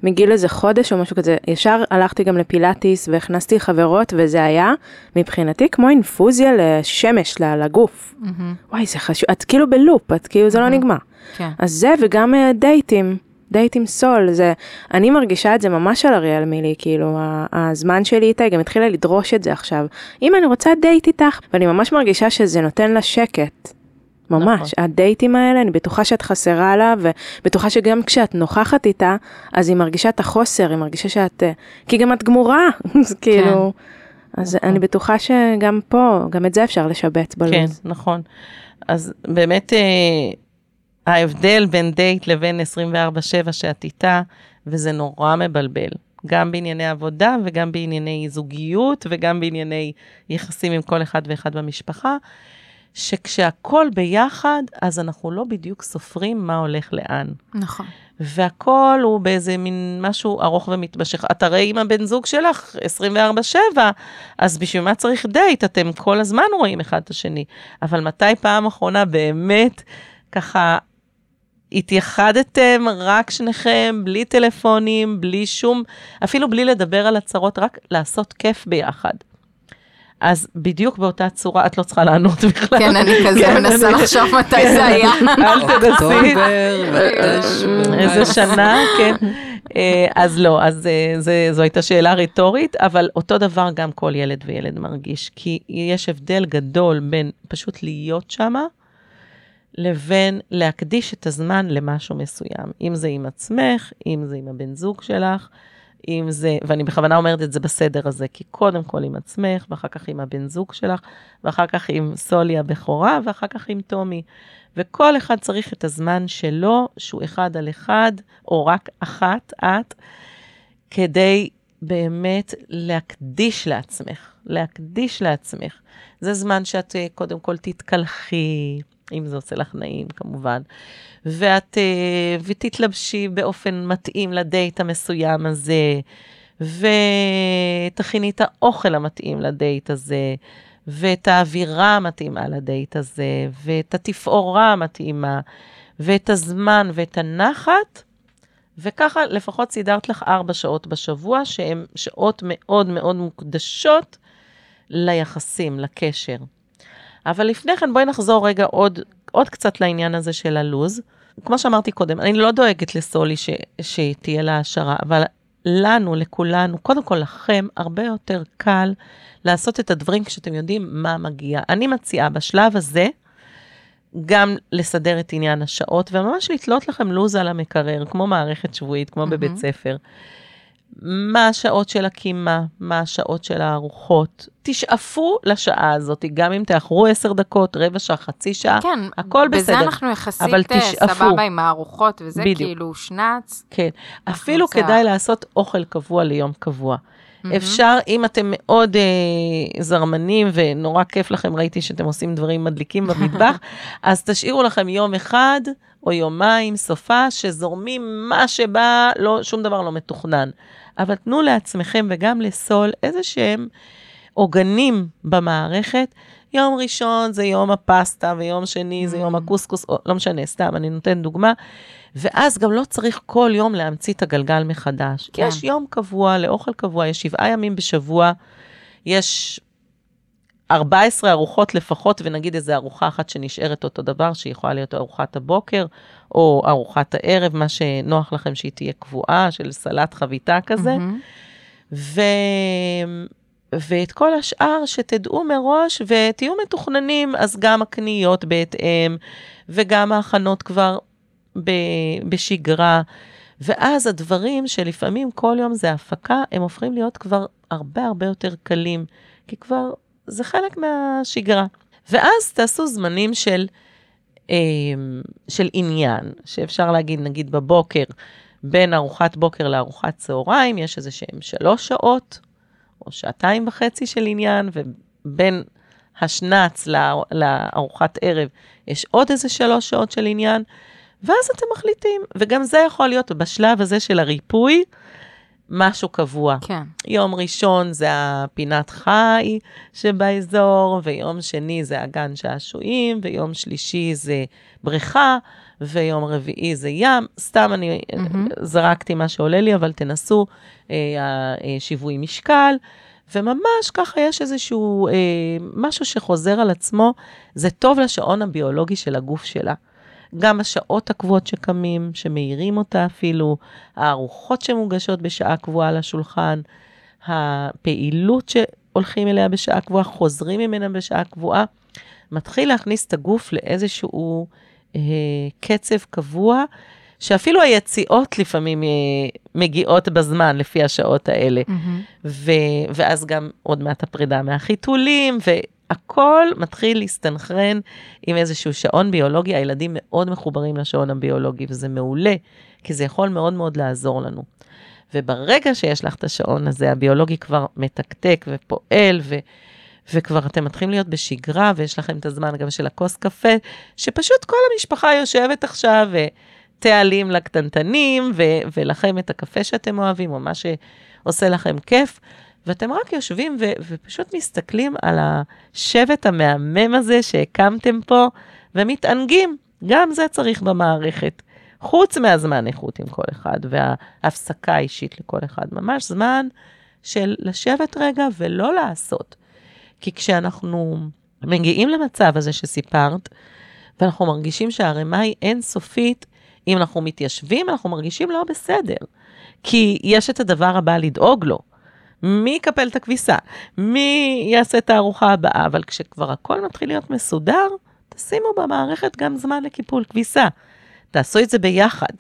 מגיל איזה חודש או משהו כזה, ישר הלכתי גם לפילאטיס והכנסתי חברות, וזה היה מבחינתי כמו אינפוזיה לשמש, לגוף. מהמם. וואי, זה חשוב, את כאילו בלופ, את כאילו, זה לא נגמר. כן. אז זה, וגם אה, דייטים, דייטים סול, זה, אני מרגישה את זה ממש על אריאל מילי, כאילו, הזמן שלי איתה, היא גם התחילה לדרוש את זה עכשיו. אם אני רוצה דייט איתך, ואני ממש מרגישה שזה נותן לה שקט. ממש, נכון. הדייטים האלה, אני בטוחה שאת חסרה לה, ובטוחה שגם כשאת נוכחת איתה, אז היא מרגישה את החוסר, היא מרגישה שאת, אה, כי גם את גמורה, אז כאילו, אז נכון. אני בטוחה שגם פה, גם את זה אפשר לשבץ בלו"ז. כן, נכון. אז באמת אה, ההבדל בין דייט לבין 24/7 שאת איתה, וזה נורא מבלבל. גם בענייני עבודה וגם בענייני זוגיות וגם בענייני יחסים עם כל אחד ואחד במשפחה, שכשהכול ביחד, אז אנחנו לא בדיוק סופרים מה הולך לאן. נכון. והכל הוא באיזה מין משהו ארוך ומתמשך. את הרי עם הבן זוג שלך 24-7, אז בשביל מה צריך דייט? אתם כל הזמן רואים אחד את השני. אבל מתי פעם אחרונה באמת ככה התייחדתם רק שניכם, בלי טלפונים, בלי שום, אפילו בלי לדבר על הצרות, רק לעשות כיף ביחד. אז בדיוק באותה צורה, את לא צריכה לענות בכלל. כן, אני כזה כן, מנסה לחשוב מתי כן, זה היה. אל תנסי. אוקטובר, ותשמ"ו. איזה שנה, כן. אה, אז לא, אז אה, זה, זו הייתה שאלה רטורית, אבל אותו דבר גם כל ילד וילד מרגיש, כי יש הבדל גדול בין פשוט להיות שמה, לבין להקדיש את הזמן למשהו מסוים. אם זה עם עצמך, אם זה עם הבן זוג שלך, אם זה, ואני בכוונה אומרת את זה בסדר הזה, כי קודם כל עם עצמך, ואחר כך עם הבן זוג שלך, ואחר כך עם סולי הבכורה, ואחר כך עם טומי. וכל אחד צריך את הזמן שלו, שהוא אחד על אחד, או רק אחת, את, כדי באמת להקדיש לעצמך, להקדיש לעצמך. זה זמן שאת אה, קודם כל תתקלחי, אם זה עושה לך נעים כמובן, ואת, אה, ותתלבשי באופן מתאים לדייט המסוים הזה, ותכיני את האוכל המתאים לדייט הזה, ואת האווירה המתאימה לדייט הזה, ואת התפאורה המתאימה, ואת הזמן ואת הנחת, וככה לפחות סידרת לך ארבע שעות בשבוע, שהן שעות מאוד מאוד מוקדשות ליחסים, לקשר. אבל לפני כן בואי נחזור רגע עוד, עוד קצת לעניין הזה של הלוז. כמו שאמרתי קודם, אני לא דואגת לסולי ש, שתהיה לה השערה, אבל לנו, לכולנו, קודם כל לכם, הרבה יותר קל לעשות את הדברים כשאתם יודעים מה מגיע. אני מציעה בשלב הזה, גם לסדר את עניין השעות, וממש לתלות לכם לו"ז על המקרר, כמו מערכת שבועית, כמו בבית מהמם. ספר. מה השעות של הקימה, מה השעות של הארוחות. תשאפו לשעה הזאת, גם אם תאחרו עשר דקות, רבע שעה, חצי שעה, כן, הכל בזה בסדר. אנחנו יחסית אבל אה, תשאפו. סבבה עם הארוחות, וזה בדיוק. כאילו שנץ. כן. אפילו נוצר. כדאי לעשות אוכל קבוע ליום קבוע. מהמם. אפשר, אם אתם מאוד אה, זרמנים ונורא כיף לכם, ראיתי שאתם עושים דברים מדליקים במטבח, אז תשאירו לכם יום אחד, או יומיים סופה, שזורמים מה שבא, לא, שום דבר לא מתוכנן. אבל תנו לעצמכם וגם לסול איזה שהם עוגנים במערכת. יום ראשון זה יום הפסטה, ויום שני זה יום הקוסקוס, או, לא משנה, סתם, אני נותן דוגמה. ואז גם לא צריך כל יום להמציא את הגלגל מחדש. כן. כן. יש יום קבוע לאוכל קבוע, יש שבעה ימים בשבוע, יש 14 ארוחות לפחות, ונגיד איזו ארוחה אחת שנשארת אותו דבר, שהיא יכולה להיות ארוחת הבוקר, או ארוחת הערב, מה שנוח לכם שהיא תהיה קבועה, של סלט חביתה כזה. מהמם. ו... ואת כל השאר שתדעו מראש ותהיו מתוכננים, אז גם הקניות בהתאם, וגם ההכנות כבר ב... בשגרה. ואז הדברים שלפעמים כל יום זה הפקה, הם הופכים להיות כבר הרבה הרבה יותר קלים, כי כבר זה חלק מהשגרה. ואז תעשו זמנים של, אה, של עניין, שאפשר להגיד, נגיד בבוקר, בין ארוחת בוקר לארוחת צהריים, יש איזה שהם שלוש שעות, או שעתיים וחצי של עניין, ובין השנץ לא- לארוחת ערב יש עוד איזה שלוש שעות של עניין, ואז אתם מחליטים. וגם זה יכול להיות בשלב הזה של הריפוי, משהו קבוע. כן. יום ראשון זה הפינת חי שבאזור, ויום שני זה הגן שעשועים, ויום שלישי זה בריכה, ויום רביעי זה ים. סתם אני מהמם. זרקתי מה שעולה לי, אבל תנסו אה, השיווי משקל. וממש ככה יש איזשהו אה, משהו שחוזר על עצמו, זה טוב לשעון הביולוגי של הגוף שלה. גם השעות הקבועות שקמים, שמאירים אותה אפילו, הארוחות שמוגשות בשעה קבועה לשולחן, הפעילות שהולכים אליה בשעה קבועה, חוזרים ממנה בשעה קבועה, מתחיל להכניס את הגוף לאיזשהו אה, קצב קבוע, שאפילו היציאות לפעמים אה, מגיעות בזמן לפי השעות האלה. מהמם. ו- ואז גם עוד מעט הפרידה מהחיתולים, והכל מתחיל להסתנכרן עם איזשהו שעון ביולוגי. הילדים מאוד מחוברים לשעון הביולוגי, וזה מעולה, כי זה יכול מאוד מאוד לעזור לנו. וברגע שיש לך את השעון הזה, הביולוגי כבר מתקתק ופועל, ו- וכבר אתם מתחילים להיות בשגרה, ויש לכם את הזמן גם של הכוס קפה, שפשוט כל המשפחה יושבת עכשיו, ותעלים לקטנטנים, ו- ולכם את הקפה שאתם אוהבים, או מה שעושה לכם כיף, ואתם רק יושבים ו- ופשוט מסתכלים על השבט המהמם הזה שהקמתם פה, ומתענגים. גם זה צריך במערכת. חוץ מהזמן איכות עם כל אחד, וההפסקה האישית לכל אחד. ממש זמן של לשבת רגע ולא לעשות. כי כשאנחנו מגיעים למצב הזה שסיפרת, ואנחנו מרגישים שהערימה היא אינסופית, אם אנחנו מתיישבים, אנחנו מרגישים לא בסדר. כי יש את הדבר הבא לדאוג לו. מי יקפל את הכביסה? מי יעשה את הארוחה הבאה? אבל כשכבר הכל מתחיל להיות מסודר, תשימו במערכת גם זמן לקיפול כביסה. תעשו את זה ביחד,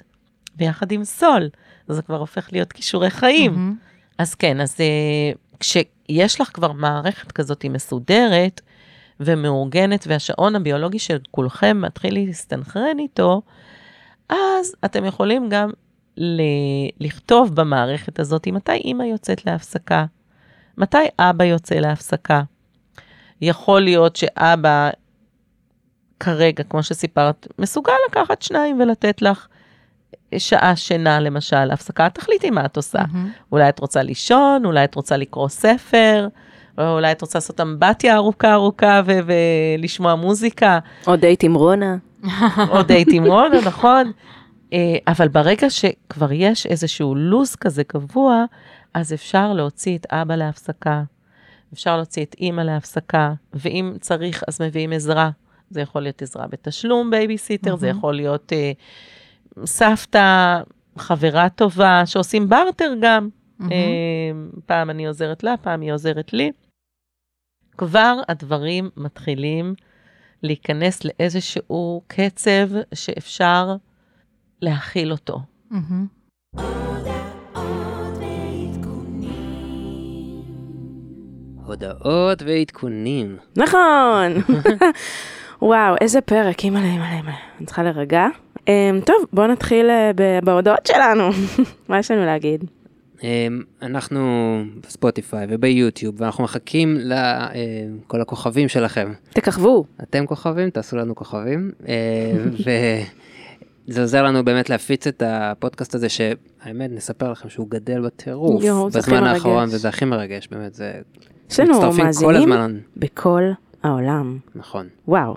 ביחד עם סול. זה כבר הופך להיות כישורי חיים. מהמם. אז כן, אז uh, כשיש לך כבר מערכת כזאת מסודרת ומאורגנת, והשעון הביולוגי של כולכם מתחיל להסתנכרן איתו, אז אתם יכולים גם ל- לכתוב במערכת הזאת מתי אימא יוצאת להפסקה, מתי אבא יוצא להפסקה. יכול להיות שאבא כרגע, כמו שסיפרת, מסוגל לקחת שניים ולתת לך שעה שינה, למשל, הפסקה, תחליטי מה את עושה. מהמם. אולי את רוצה לישון, אולי את רוצה לקרוא ספר, או אולי את רוצה לעשות אמבטיה ארוכה ארוכה ו- ולשמוע מוזיקה, או דייט עם רונה. או דייט עם רונה, נכון? אה, אבל ברגע שכבר יש איזשהו לו"ז כזה קבוע, אז אפשר להוציא את אבא להפסקה, אפשר להוציא את אימא להפסקה, ואם צריך, אז מביאים עזרה. זה יכול להיות עזרה בתשלום, בייביסיטר, זה מהמם. יכול להיות אה, סבתא, חברה טובה, שעושים בארטר גם. מהמם. אה, פעם אני עוזרת לה, פעם היא עוזרת לי. כבר הדברים מתחילים להיכנס לאיזשהו קצב שאפשר להכיל אותו. הודעות ועדכונים. נכון. וואו, איזה פרק, אימא'לה, אימא'לה, אימא'לה. אני צריכה להירגע. Um, טוב, בואו נתחיל uh, ב- בהודעות שלנו. מה יש לנו להגיד? אמ, אנחנו בספוטיפיי וביוטיוב, ואנחנו מחכים לכל הכוכבים שלכם. תככבו. אתם כוכבים, תעשו לנו כוכבים. אה, זה עוזר לנו באמת להפיץ את הפודקאסט הזה, שהאמת, נספר לכם שהוא גדל בטירוף הכי בזמן. האחרון, וזה הכי מרגש, באמת, זה... יש לנו מאזינים בכל העולם. נכון. וואו.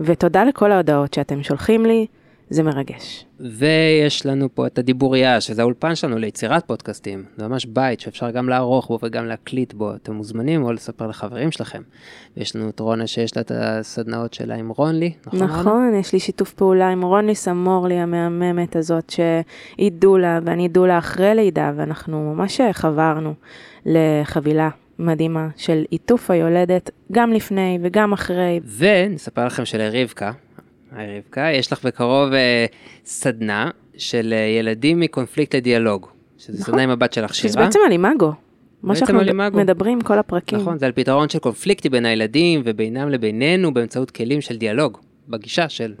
ותודה לכל ההודעות שאתם שולחים לי, זה מרגש. ויש לנו פה את הדיבוריה, שזה האולפן שלנו ליצירת פודקאסטים. זה ממש בית שאפשר גם לערוך בו וגם להקליט בו. אתם מוזמנים או לספר לחברים שלכם. ויש לנו את רונה שיש לה את הסדנאות שלה עם רונלי, נכון? רונה? נכון, יש לי שיתוף פעולה עם רוני סמורלי המהממת הזאת, שהיא דולה ואני דולה אחרי לידה, ואנחנו ממש חברנו לחבילה מדהימה של עיטוף היולדת, גם לפני וגם אחרי. ונספר לכם שלרבקה, היי רבקה, יש לך בקרוב אה, סדנה של אה, ילדים מקונפליקט לדיאלוג. שזה נכון. סדנה עם הבת שלך שירה. שזה בעצם על אימאגו. מה בעצם שאנחנו על אימאגו. מדברים כל הפרקים. נכון, זה על פתרון של קונפליקטים בין הילדים ובינם לבינינו באמצעות כלים של דיאלוג, בגישה של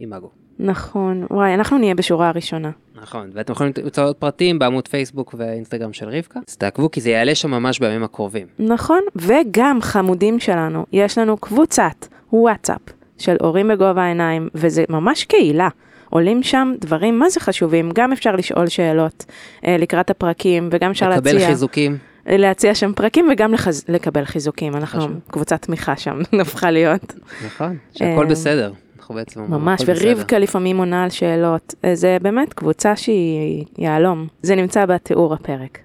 אימאגו. נכון, וואי, אנחנו נהיה בשורה הראשונה. נכון, ואתם יכולים למצוא עוד פרטים בעמוד פייסבוק והאינסטגרם של רבקה. אז תעקבו כי זה יעלה שם ממש בימים הקרובים. נכון, וגם חמודים שלנו, יש לנו קבוצת וואטסאפ של הורים בגובה העיניים, וזה ממש קהילה. עולים שם דברים מה זה חשובים, גם אפשר לשאול שאלות אה, לקראת הפרקים, וגם אפשר לקבל להציע, חיזוקים. להציע שם פרקים וגם לחז, לקבל חיזוקים. אנחנו חשוב. קבוצת תמיכה שם, הפכה להיות. נכון, שהכל אה, בסדר. אנחנו בעצם ממש. ורבקה לפעמים עונה על שאלות. אה, זה באמת קבוצה שהיא יהלום. זה נמצא בתיאור הפרק.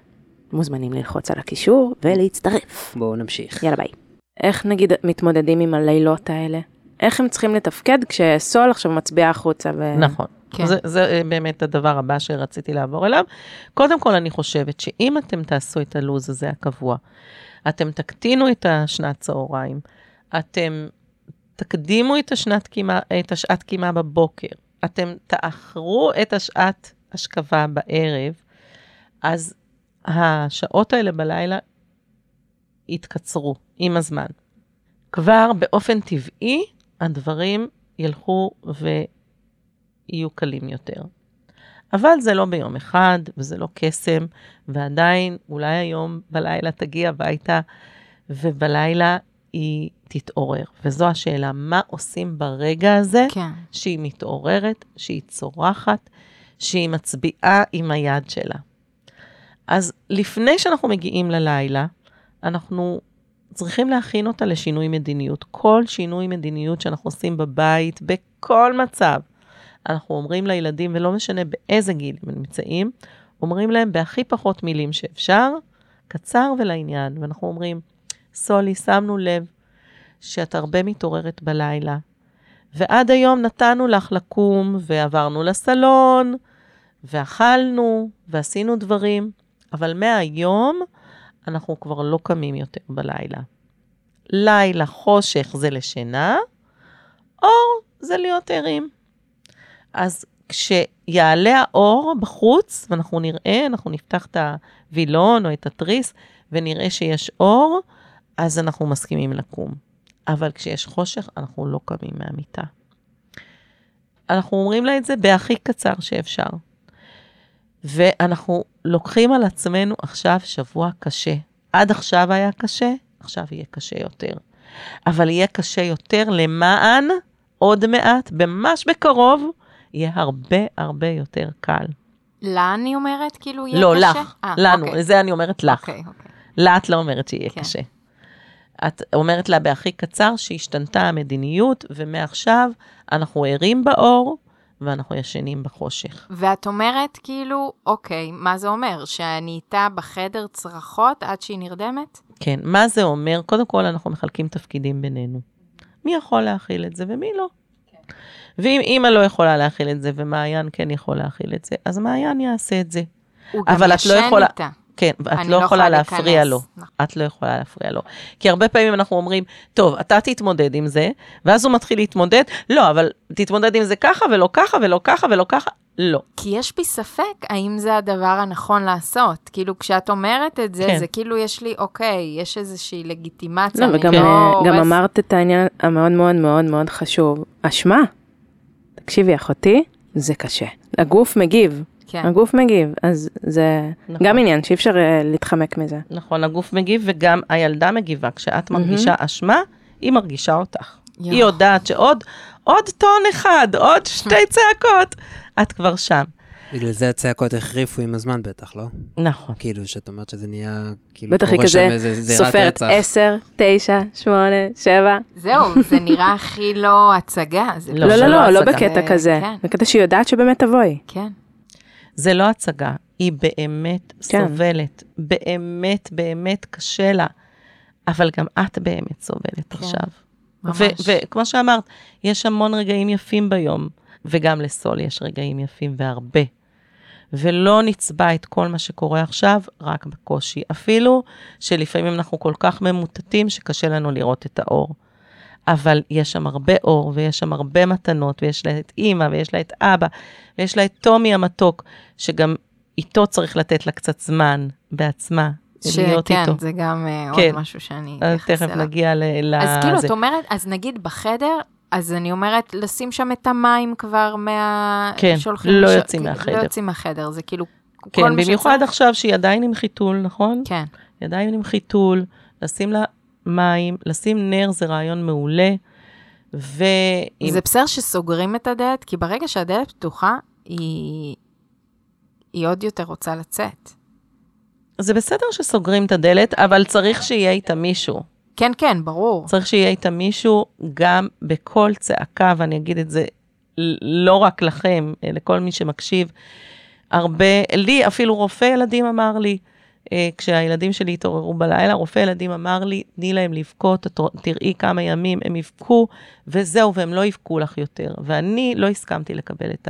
מוזמנים ללחוץ על הקישור ולהצטרף. בואו נמשיך. יאללה ביי. איך נגיד מתמודדים עם הלילות האלה? איך הם צריכים לתפקד כשסול עכשיו מצביע החוצה? ו... נכון. כן. זה, זה אה, באמת הדבר הבא שרציתי לעבור אליו. קודם כל, אני חושבת שאם אתם תעשו את הלו"ז הזה הקבוע, אתם תקטינו את השנת צהריים, אתם תקדימו את, השנת קימה, את השעת קימה בבוקר, אתם תאחרו את השעת השכבה בערב, אז השעות האלה בלילה יתקצרו עם הזמן. כבר באופן טבעי, הדברים ילכו ויהיו קלים יותר. אבל זה לא ביום אחד, וזה לא קסם, ועדיין, אולי היום בלילה תגיע הביתה, ובלילה היא תתעורר. וזו השאלה, מה עושים ברגע הזה כן. שהיא מתעוררת, שהיא צורחת, שהיא מצביעה עם היד שלה. אז לפני שאנחנו מגיעים ללילה, אנחנו צריכים להכין אותה לשינוי מדיניות. כל שינוי מדיניות שאנחנו עושים בבית, בכל מצב, אנחנו אומרים לילדים, ולא משנה באיזה גיל הם נמצאים, אומרים להם בהכי פחות מילים שאפשר, קצר ולעניין, ואנחנו אומרים, סולי, שמנו לב שאת הרבה מתעוררת בלילה, ועד היום נתנו לך לקום, ועברנו לסלון, ואכלנו, ועשינו דברים, אבל מהיום אנחנו כבר לא קמים יותר בלילה. לילה, חושך זה לשינה, אור זה להיות ערים. אז כשיעלה האור בחוץ, ואנחנו נראה, אנחנו נפתח את הווילון או את התריס, ונראה שיש אור, אז אנחנו מסכימים לקום. אבל כשיש חושך, אנחנו לא קמים מהמיטה. אנחנו אומרים לה את זה בהכי קצר שאפשר. ואנחנו לוקחים על עצמנו עכשיו שבוע קשה. עד עכשיו היה קשה, עכשיו יהיה קשה יותר. אבל יהיה קשה יותר למען עוד מעט, ממש בקרוב, יהיה הרבה הרבה יותר קל. לה אני אומרת, כאילו, יהיה לא, קשה? לך, אה, לנו, אוקיי. זה אני אומרת לך. אוקיי, אוקיי. לה את לא אומרת שיהיה כן. קשה. את אומרת לה בהכי קצר שהשתנתה המדיניות, ומעכשיו אנחנו ערים באור ואנחנו ישנים בחושך. ואת אומרת, כאילו, אוקיי, מה זה אומר? שאני איתה בחדר צרחות עד שהיא נרדמת? כן, מה זה אומר? קודם כל, אנחנו מחלקים תפקידים בינינו. מי יכול להכיל את זה ומי לא. ואם אימא לא יכולה להכיל את זה ומעיין כן יכול להכיל את זה, אז מעיין יעשה את זה. הוא גם לא ישן יכולה- איתה. כן, ואת לא לא יכולה להפריע. לו. נכון. את לא יכולה להפריע לו. כי הרבה פעמים אנחנו אומרים, טוב, אתה תתמודד עם זה, ואז הוא מתחיל להתמודד, לא, אבל תתמודד עם זה ככה ולא ככה ולא ככה ולא ככה, לא. כי יש בי ספק האם זה הדבר הנכון לעשות. כאילו, כשאת אומרת את זה, כן. זה כאילו יש לי, אוקיי, יש איזושהי לגיטימציה. לא, וגם כן. אה, גם הורס- אמרת את העניין המאוד מאוד מאוד מאוד חשוב. אשמה. תקשיבי, אחותי, זה קשה. הגוף מגיב, כן. הגוף מגיב, אז זה נכון. גם עניין שאי אפשר אה, להתחמק מזה. נכון, הגוף מגיב וגם הילדה מגיבה. כשאת מרגישה אשמה, היא מרגישה אותך. יואו. היא יודעת שעוד עוד טון אחד, עוד שתי צעקות, את כבר שם. בגלל זה הצעקות החריפו עם הזמן בטח, לא? נכון. כאילו, שאת אומרת שזה נהיה, כאילו, בטח היא קורה שם כזה איזה זירת סופרת רצח. 10, 9, 8, 7. זהו, זה נראה הכי לא הצגה. לא, לא, לא, לא לא, לא. בקטע זה- כזה. כן. בקטע שהיא יודעת שבאמת תבואי. כן. זה לא הצגה, היא באמת כן. סובלת. באמת, באמת קשה לה. אבל גם את באמת סובלת כן, עכשיו. וכמו שאמרת, יש המון רגעים יפים ביום, וגם לסול יש רגעים יפים והרבה. ולא נצבע את כל מה שקורה עכשיו רק בקושי. אפילו שלפעמים אנחנו כל כך ממוטטים שקשה לנו לראות את האור. אבל יש שם הרבה אור, ויש שם הרבה מתנות, ויש לה את אימא, ויש לה את אבא, ויש לה את טומי המתוק, שגם איתו צריך לתת לה קצת זמן בעצמה, שכן. זה גם אה, כן. עוד משהו שאני אתייחס תכף אליו. נגיע ל... ל- אז כאילו. את אומרת, אז נגיד בחדר, אז אני אומרת, לשים שם את המים כבר מה... כן, לא לש- יוצאים כאילו, מהחדר. לא יוצאים מהחדר, זה כאילו... כן, במיוחד שצריך. עכשיו שהיא עדיין עם חיתול, נכון? כן, היא עדיין עם חיתול, לשים לה מים, לשים נר זה רעיון מעולה. ואם... זה בסדר שסוגרים את הדלת, כי ברגע שהדלת פתוחה, היא... היא עוד יותר רוצה לצאת. זה בסדר שסוגרים את הדלת, אבל צריך שיהיה איתה מישהו. כן, כן, ברור. צריך שיהיה איתה מישהו גם בכל צעקה, ואני אגיד את זה לא רק לכם, לכל מי שמקשיב. הרבה, לי אפילו רופא ילדים אמר לי, כשהילדים שלי התעוררו בלילה, רופא ילדים אמר לי, תני להם לבכות, את תראי כמה ימים הם יבכו, וזהו, והם לא יבכו לך יותר. ואני לא הסכמתי לקבל את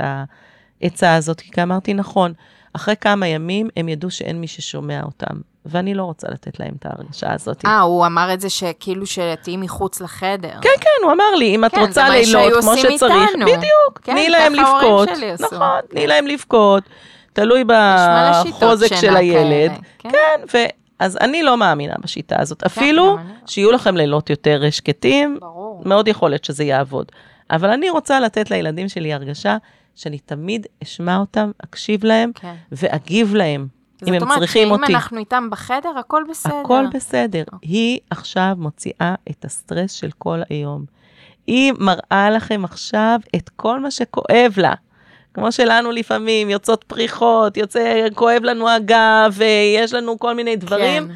העצה הזאת, כי אמרתי, נכון, אחרי כמה ימים הם ידעו שאין מי ששומע אותם, ואני לא רוצה לתת להם את ההרגשה הזאת. אה, הוא אמר את זה שכאילו שתהיי מחוץ לחדר. כן, כן, הוא אמר לי, אם את כן, רוצה מה שהיו לילות כמו שצריך, איתנו. בדיוק, כן, תני להם ככה ההורים לבכות. נכון, תני להם לבכות, תלוי בחוזק של הילד. כאלה, כן. כן, ו... אז אני לא מאמינה בשיטה הזאת. אפילו גם אני לא. שיהיו לכם לילות יותר שקטים, ברור. מאוד יכול להיות שזה יעבוד. אבל אני רוצה לתת לילדים שלי הרגשה שאני תמיד אשמע אותם, אקשיב להם כן. ואגיב להם, אם זאת הם אומרת צריכים אותי. אנחנו איתם בחדר, הכל בסדר. הכל בסדר. היא עכשיו מוציאה את הסטרס של כל היום. היא מראה לכם עכשיו את כל מה שכואב לה. כמו שלנו לפעמים, יוצאות פריחות, יוצא, כואב לנו הגב, ויש לנו כל מיני דברים. כן.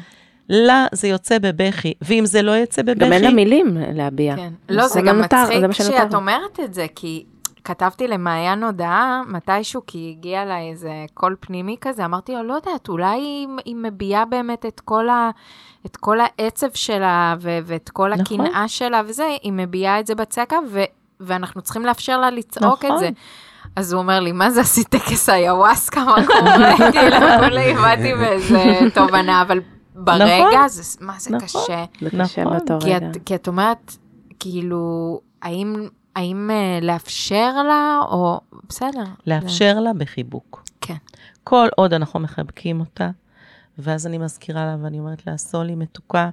לה זה יוצא בבכי, ואם זה לא יוצא בבכי, גם אין לה מילים להביע. כן. לא, זה גם מצחיק. שאת אומרת את זה, כי כתבתי למעיין הודעה מתישהו, כי הגיע לה איזה קול פנימי כזה, אמרתי לו, לא יודעת, אולי היא, היא מביעה באמת את כל, ה, את כל העצב שלה ו, ואת כל נכון. הקנאה שלה וזה, היא מביעה את זה בצעקה, ו, ואנחנו צריכים לאפשר לה לצעוק נכון. את זה. אז הוא אומר לי, מה זה עשית טקס היוואסקה, מה קורה? כאילו, כולי באתי באיזה תובנה, אבל ברגע, נכון. זה, מה זה נכון. קשה. זה קשה נכון. באותו כי רגע. את, כי את אומרת, כאילו, האם, האם אה, לאפשר לה, או בסדר. לאפשר לה בחיבוק. כן. כל עוד אנחנו מחבקים אותה, ואז אני מזכירה לה ואני אומרת לה, סולי מתוקה,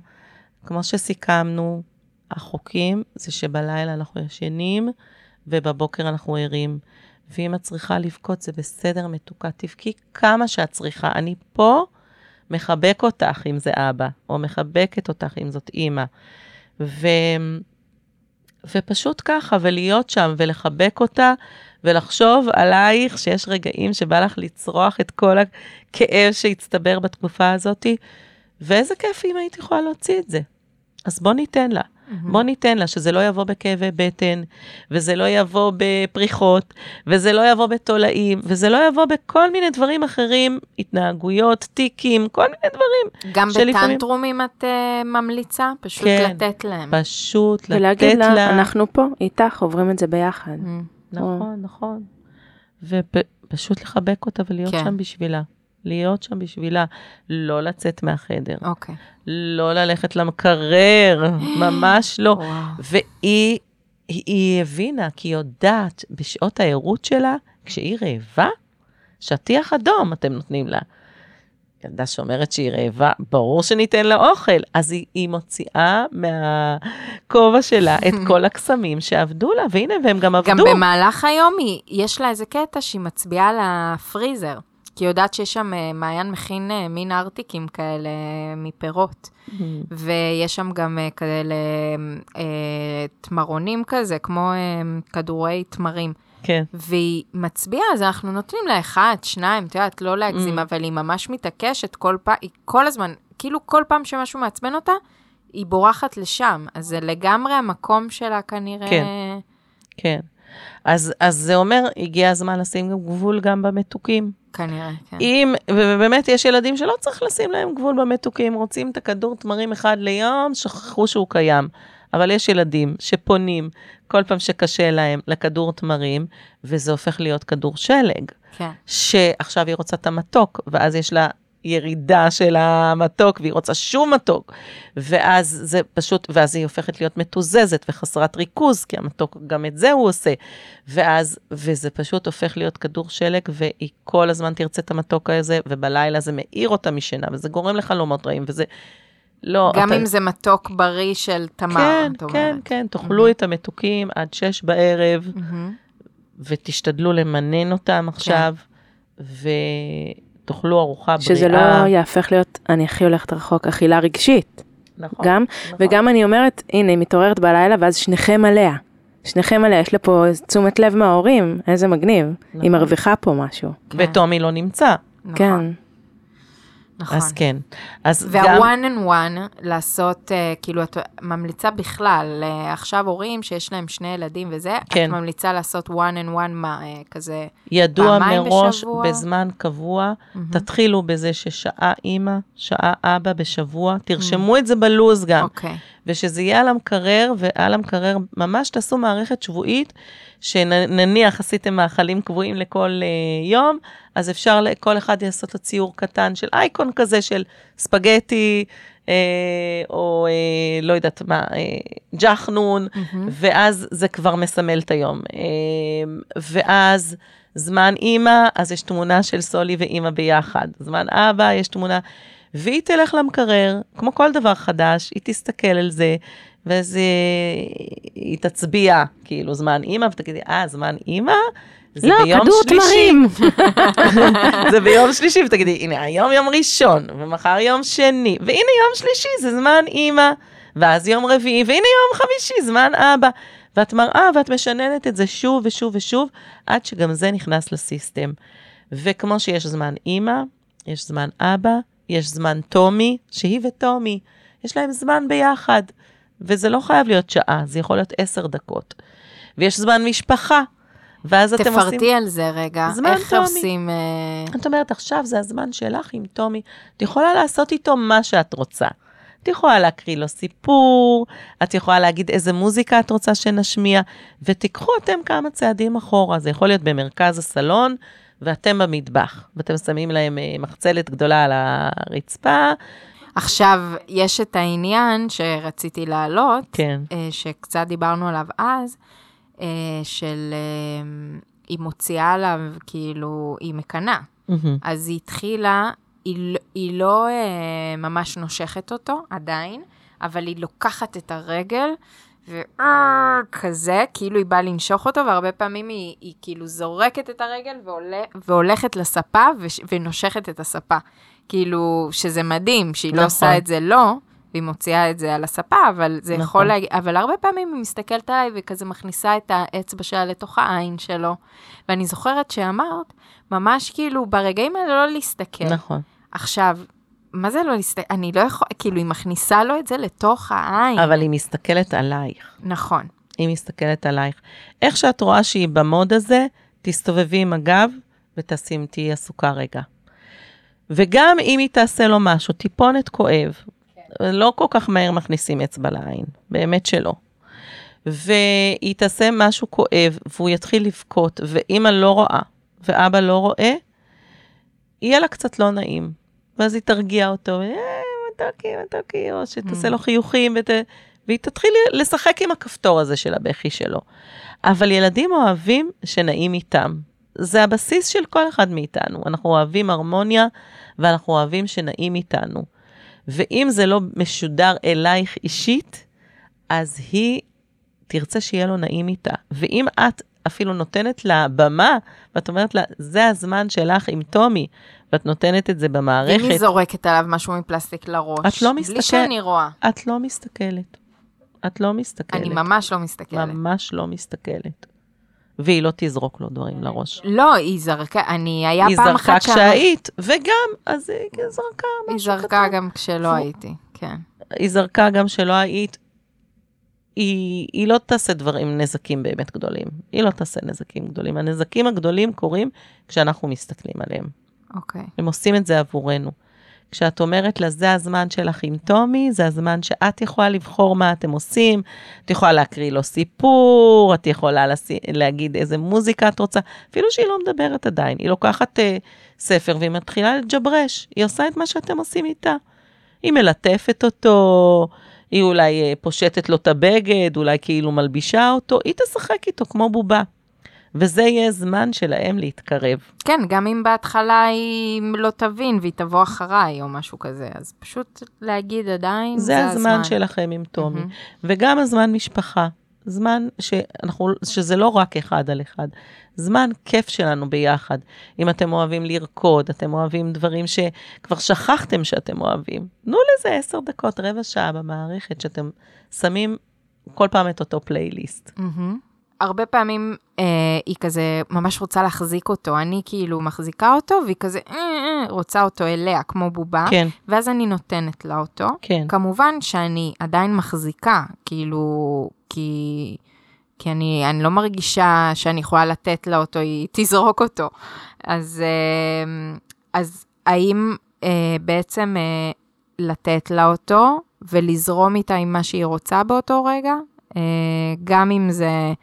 כמו שסיכמנו, החוקים זה שבלילה אנחנו ישנים ובבוקר אנחנו ערים. ואם את צריכה לבכות, זה בסדר, מתוקה, תבכי כמה שאת צריכה. אני פה מחבק אותך אם זה אבא, או מחבקת אותך אם זאת אימא. ו... ופשוט ככה, ולהיות שם ולחבק אותה, ולחשוב עלייך שיש רגעים שבא לך לצרוח את כל הכאב שהצטבר בתקופה הזאת, ואיזה כיף אם הייתי יכולה להוציא את זה. אז בוא ניתן לה. בוא ניתן לה שזה לא יבוא בכאבי בטן, וזה לא יבוא בפריחות, וזה לא יבוא בתולעים, וזה לא יבוא בכל מיני דברים אחרים, התנהגויות, טיקים, כל מיני דברים. גם שלפעמים- בטנטרומים את uh, ממליצה? פשוט כן. לתת להם. פשוט לתת ולהגיד לה, לה... אנחנו פה, איתך, עוברים את זה ביחד. Mm. נכון, נכון. ופשוט לחבק אותה ולהיות כן. שם בשבילה. להיות שם בשבילה. לא לצאת מהחדר. אוקיי. לא ללכת למקרר, ממש לא. וואו. והיא היא, היא הבינה, כי היא יודעת בשעות הערות שלה, כשהיא רעבה, שטיח אדום אתם נותנים לה. ילדה שאומרת שהיא רעבה, ברור שניתן לה אוכל. אז היא, היא מוציאה מהכובע שלה את כל הקסמים שעבדו לה, והנה, והם גם עבדו. גם במהלך היום היא, יש לה איזה קטע שהיא מצביעה על הפריזר. כי יודעת שיש שם, אה, מעיין מכין אה, מין ארטיקים כאלה אה, מפירות. ויש שם גם כאלה תמרונים כזה, כמו כדורי תמרים. כן. והיא מצביעה, אז אנחנו נותנים לה אחד, שניים, את יודעת, לא להגזים, Mm. אבל היא ממש מתעקשת כל פעם, היא כל הזמן, כאילו כל פעם שמשהו מעצבן אותה, היא בורחת לשם. אז זה לגמרי המקום שלה כנראה. כן. כן. אז, אז זה אומר, הגיע הזמן לשים גם גבול גם במתוקים. כנראה, כן. אם, ובאמת יש ילדים שלא צריך לשים להם גבול במתוקים, רוצים את הכדור תמרים אחד ליום, שכחו שהוא קיים. אבל יש ילדים שפונים כל פעם שקשה להם לכדור תמרים, וזה הופך להיות כדור שלג. כן. שעכשיו היא רוצה את המתוק, ואז יש לה ירידה של המתוק, והיא רוצה שום מתוק. ואז זה פשוט, ואז היא הופכת להיות מתוזזת וחסרת ריכוז, כי המתוק, גם את זה הוא עושה. ואז, וזה פשוט הופך להיות כדור שלג, והיא כל הזמן תרצה את המתוק הזה, ובלילה זה מאיר אותה משינה, וזה גורם לחלומות רעים, וזה... לא, גם אתה- אם זה מתוק בריא של תמר, כן, את אומרת. כן, כן, תאכלו את המתוקים עד שש בערב, מהמם. ותשתדלו למנן אותם עכשיו, ותאכלו ארוחה בריאה. שזה לא יהפך להיות, אני הכי הולכת רחוק, אכילה רגשית. נכון, גם, נכון. וגם אני אומרת, הנה, היא מתעוררת בלילה, ואז שניכם עליה. שניכם עליה, יש לה פה תשומת לב מההורים, איזה מגניב. היא נכון. מרוויחה פה משהו. וטומי לא נמצא, נכון, כן. נכון. אז כן. אז גם... וה-one and one, לעשות, uh, כאילו, את ממליצה בכלל, uh, עכשיו הורים שיש להם שני ילדים וזה, כן. את ממליצה לעשות one and one, מה, uh, כזה, ידוע פעמיים מראש, בשבוע? בזמן קבוע, מהמם. תתחילו בזה ששעה אימא, שעה אבא בשבוע, תרשמו את זה בלוז גם. אוקיי, ושזה יהיה על המקרר, ועל המקרר ממש תעשו מערכת שבועית, שנניח עשיתם מאכלים קבועים לכל uh, יום, אז אפשר לכל אחד לעשות לו ציור קטן של אייקון כזה של ספגטי, אה, או אה, לא יודעת מה, אה, ג'חנון, מהמם. ואז זה כבר מסמל את היום. אה, ואז זמן אימא, אז יש תמונה של סולי ואימא ביחד. זמן אבא, יש תמונה, והיא תלך למקרר, כמו כל דבר חדש, היא תסתכל על זה, ואז אה, היא תצביע, כאילו, זמן אימא, ותגידי, אה, זמן אימא? זה לא, ביום כדור שלישי." זה ביום שלישי, ותגידי, הנה, היום יום ראשון, ומחר יום שני, והנה יום שלישי, זה זמן אימא, ואז יום רביעי, והנה יום חמישי, זמן אבא. ואת מראה ואת משננת את זה שוב ושוב ושוב, עד שגם זה נכנס לסיסטם. וכמו שיש זמן אימא, יש זמן אבא, יש זמן טומי, שהיא וטומי, יש להם זמן ביחד. וזה לא חייב להיות שעה, זה יכול להיות עשר דקות. ויש זמן משפחה, ואז אתם עושים... תפרטי על זה רגע, זמן איך טומי. עושים, אה, את אומרת, עכשיו זה הזמן שלך עם טומי, את יכולה לעשות איתו מה שאת רוצה. את יכולה להקריא לו סיפור, את יכולה להגיד איזה מוזיקה את רוצה שנשמיע, ותיקחו אתם כמה צעדים אחורה. זה יכול להיות במרכז הסלון, ואתם במטבח, ואתם שמים להם אה, מחצלת גדולה על הרצפה. עכשיו, יש את העניין שרציתי להעלות, כן, אה, שקצת דיברנו עליו אז, של אה, היא מוציאה עליו, כאילו, היא מקנאה. מהמם. אז היא התחילה, היא, לא- היא לא אה, ממש נושכת אותו עדיין, אבל היא לוקחת את הרגל, וכזה, כאילו היא באה לנשוך אותו, והרבה פעמים היא, היא כאילו זורקת את הרגל והולה, והולכת לספה וש, ונושכת את הספה. כאילו, שזה מדהים, שהיא לא נכון. עושה את זה לא, והיא מוציאה את זה על הספה, אבל זה נכון. יכול להגיד, אבל הרבה פעמים היא מסתכלת עליי וכזה מכניסה את האצבע שלה לתוך העין שלו. ואני זוכרת שאמרת, ממש כאילו, ברגעים האלה לא להסתכל. נכון. עכשיו, מה זה לא להסתכל? אני לא יכול, כאילו, היא מכניסה לו את זה לתוך העין. אבל היא מסתכלת עלייך. נכון. היא מסתכלת עלייך. איך שאת רואה שהיא במוד הזה, תסתובבי עם הגב ותשים, תהיי עסוקה רגע. וגם אם היא תעשה לו משהו, טיפונת כואב, לא כל כך מהר מכניסים אצבע לעין, באמת שלא. והיא תעשה משהו כואב, והוא יתחיל לבכות, ואימא לא רואה, ואבא לא רואה, יהיה לה קצת לא נעים. ואז היא תרגיע אותו, אה, מתוקי, מתוקי, או שתעשה לו חיוכים, ות... והיא תתחיל לשחק עם הכפתור הזה של הבכי שלו. אבל ילדים אוהבים שנעים איתם. זה הבסיס של כל אחד מאיתנו. אנחנו אוהבים הרמוניה, ואנחנו אוהבים שנעים איתנו. ואם זה לא משודר אלייך אישית, אז היא תרצה שיהיה לו נעים איתה. ואם את אפילו נותנת לה במה, ואת אומרת לה, זה הזמן שלך עם טומי, ואת נותנת את זה אם במערכת, היא זורקת עליו משהו מפלסטיק לראש. את לא בלי מסתכלת. שאני רואה. את לא מסתכלת. את לא מסתכלת. אני ממש לא מסתכלת. ממש לא מסתכלת. והיא לא תזרוק לו דברים לראש. לא, היא זרקה, אני, היה היא פעם זרקה אחת שה- כשהיית, וגם, אז היא זרקה היא משהו זרקה קטן. גם כשלא הייתי, כן. היא זרקה גם שלא היית. היא, היא לא תעשה דברים, נזקים באמת גדולים. היא לא תעשה נזקים גדולים. הנזקים הגדולים קורים כשאנחנו מסתכלים עליהם. אוקיי. הם עושים את זה עבורנו. כשאת אומרת לה, זה הזמן שלך עם טומי, זה הזמן שאת יכולה לבחור מה אתם עושים, את יכולה להקריא לו סיפור, את יכולה לסי... להגיד איזה מוזיקה את רוצה, אפילו שהיא לא מדברת עדיין, היא לוקחת uh, ספר והיא מתחילה לג'ברש, היא עושה את מה שאתם עושים איתה. היא מלטפת אותו, היא אולי uh, פושטת לו את הבגד, אולי כאילו מלבישה אותו, היא תשחק איתו כמו בובה. וזה יהיה זמן שלהם להתקרב. כן, גם אם בהתחלה היא לא תבין והיא תבוא אחריי או משהו כזה, אז פשוט להגיד עדיין, זה הזמן שלכם עם טומי. מהמם. וגם הזמן משפחה. זמן שאנחנו, שזה לא רק אחד על אחד, זמן כיף שלנו ביחד. אם אתם אוהבים לרקוד, אתם אוהבים דברים שכבר שכחתם שאתם אוהבים, תנו לזה עשר דקות, רבע שעה במערכת, שאתם שמים כל פעם את אותו פלייליסט. מהמם. הרבה פעמים אה, היא כזה ממש רוצה להחזיק אותו, אני כאילו מחזיקה אותו, והיא כזה אה, אה, רוצה אותו אליה, כמו בובה, כן, ואז אני נותנת לה אותו. כן. כמובן שאני עדיין מחזיקה, כאילו, כי, כי אני, אני לא מרגישה שאני יכולה לתת לה אותו, היא תזרוק אותו. אז, אה, אז האם אה, בעצם אה, לתת לה אותו ולזרום איתה עם מה שהיא רוצה באותו רגע, אה, גם אם זה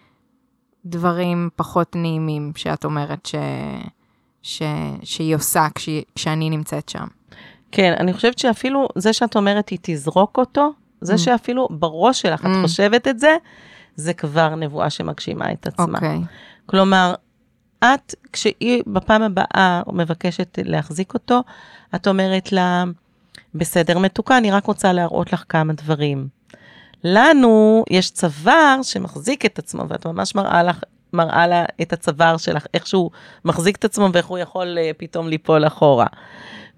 דברים פחות נעימים שאת אומרת ש, ש, שהיא עושה כשהיא, כשאני נמצאת שם. כן, אני חושבת שאפילו זה שאת אומרת היא תזרוק אותו, זה Mm. שאפילו בראש שלך את Mm. חושבת את זה, זה כבר נבואה שמגשימה את עצמה. אוקיי. כלומר, את, כשהיא בפעם הבאה מבקשת להחזיק אותו, את אומרת לה, בסדר מתוקה, אני רק רוצה להראות לך כמה דברים. לנו יש צוואר שמחזיק את עצמו, ואת ממש מראה לך, מראה לה את הצוואר שלך, איך שהוא מחזיק את עצמו ואיך הוא יכול uh, פתאום ליפול אחורה.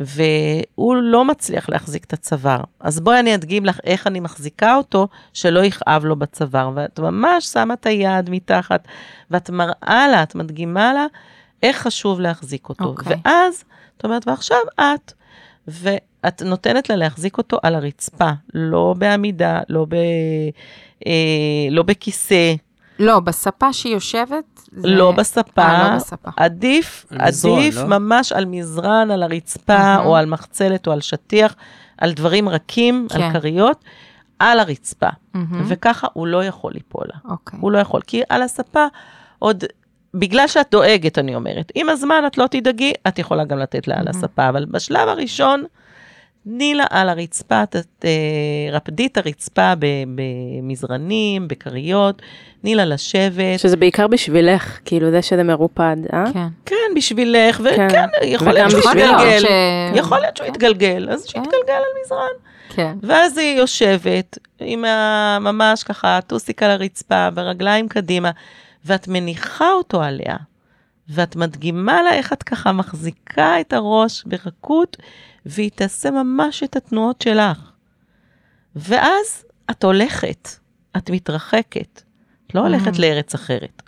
והוא לא מצליח להחזיק את הצוואר. אז בואי אני אדגים לך איך אני מחזיקה אותו, שלא יכאב לו בצוואר. ואת ממש שמה את היד מתחת, ואת מראה לה, את מדגימה לה, איך חשוב להחזיק אותו. אוקיי. ואז, את אומרת, ועכשיו את. ואת נותנת לה להחזיק אותו על הרצפה, לא בעמידה, לא, ב, אה, לא בכיסא, לא, בספה שהיא יושבת? זה... לא בספה. אה, לא בספה. עדיף, על מזרון, עדיף לא? ממש על מזרן, על הרצפה, אהה. או על מחצלת, או על שטיח, על דברים רכים, כן. על כריות, על הרצפה. מהמם. וככה הוא לא יכול ליפול לה. אוקיי. הוא לא יכול, כי על הספה עוד, בגלל שאת דואגת, אני אומרת, עם הזמן את לא תדאגי, את יכולה גם לתת לה על. הספה, אבל בשלב הראשון, תני לה על הרצפה, ת- ת- רפדי את הרצפה ב- במזרנים, בכריות, תני לה לשבת. שזה בעיקר בשבילך, כאילו זה שזה מרופד, אה? כן. כן, בשבילך, כן. וכן, יכול וגם להיות שהוא. יתגלגל. ש- יכול להיות שהוא כן. יתגלגל, אז כן. שיתגלגל על מזרן. כן. ואז היא יושבת עם ממש ככה טוסיק על הרצפה, ברגליים קדימה, ואת מניחה אותו עליה, ואת מדגימה לה איך את ככה מחזיקה את הראש ברכות, והיא תעשה ממש את התנועות שלך. ואז את הולכת, את מתרחקת. את לא הולכת Mm. לארץ אחרת.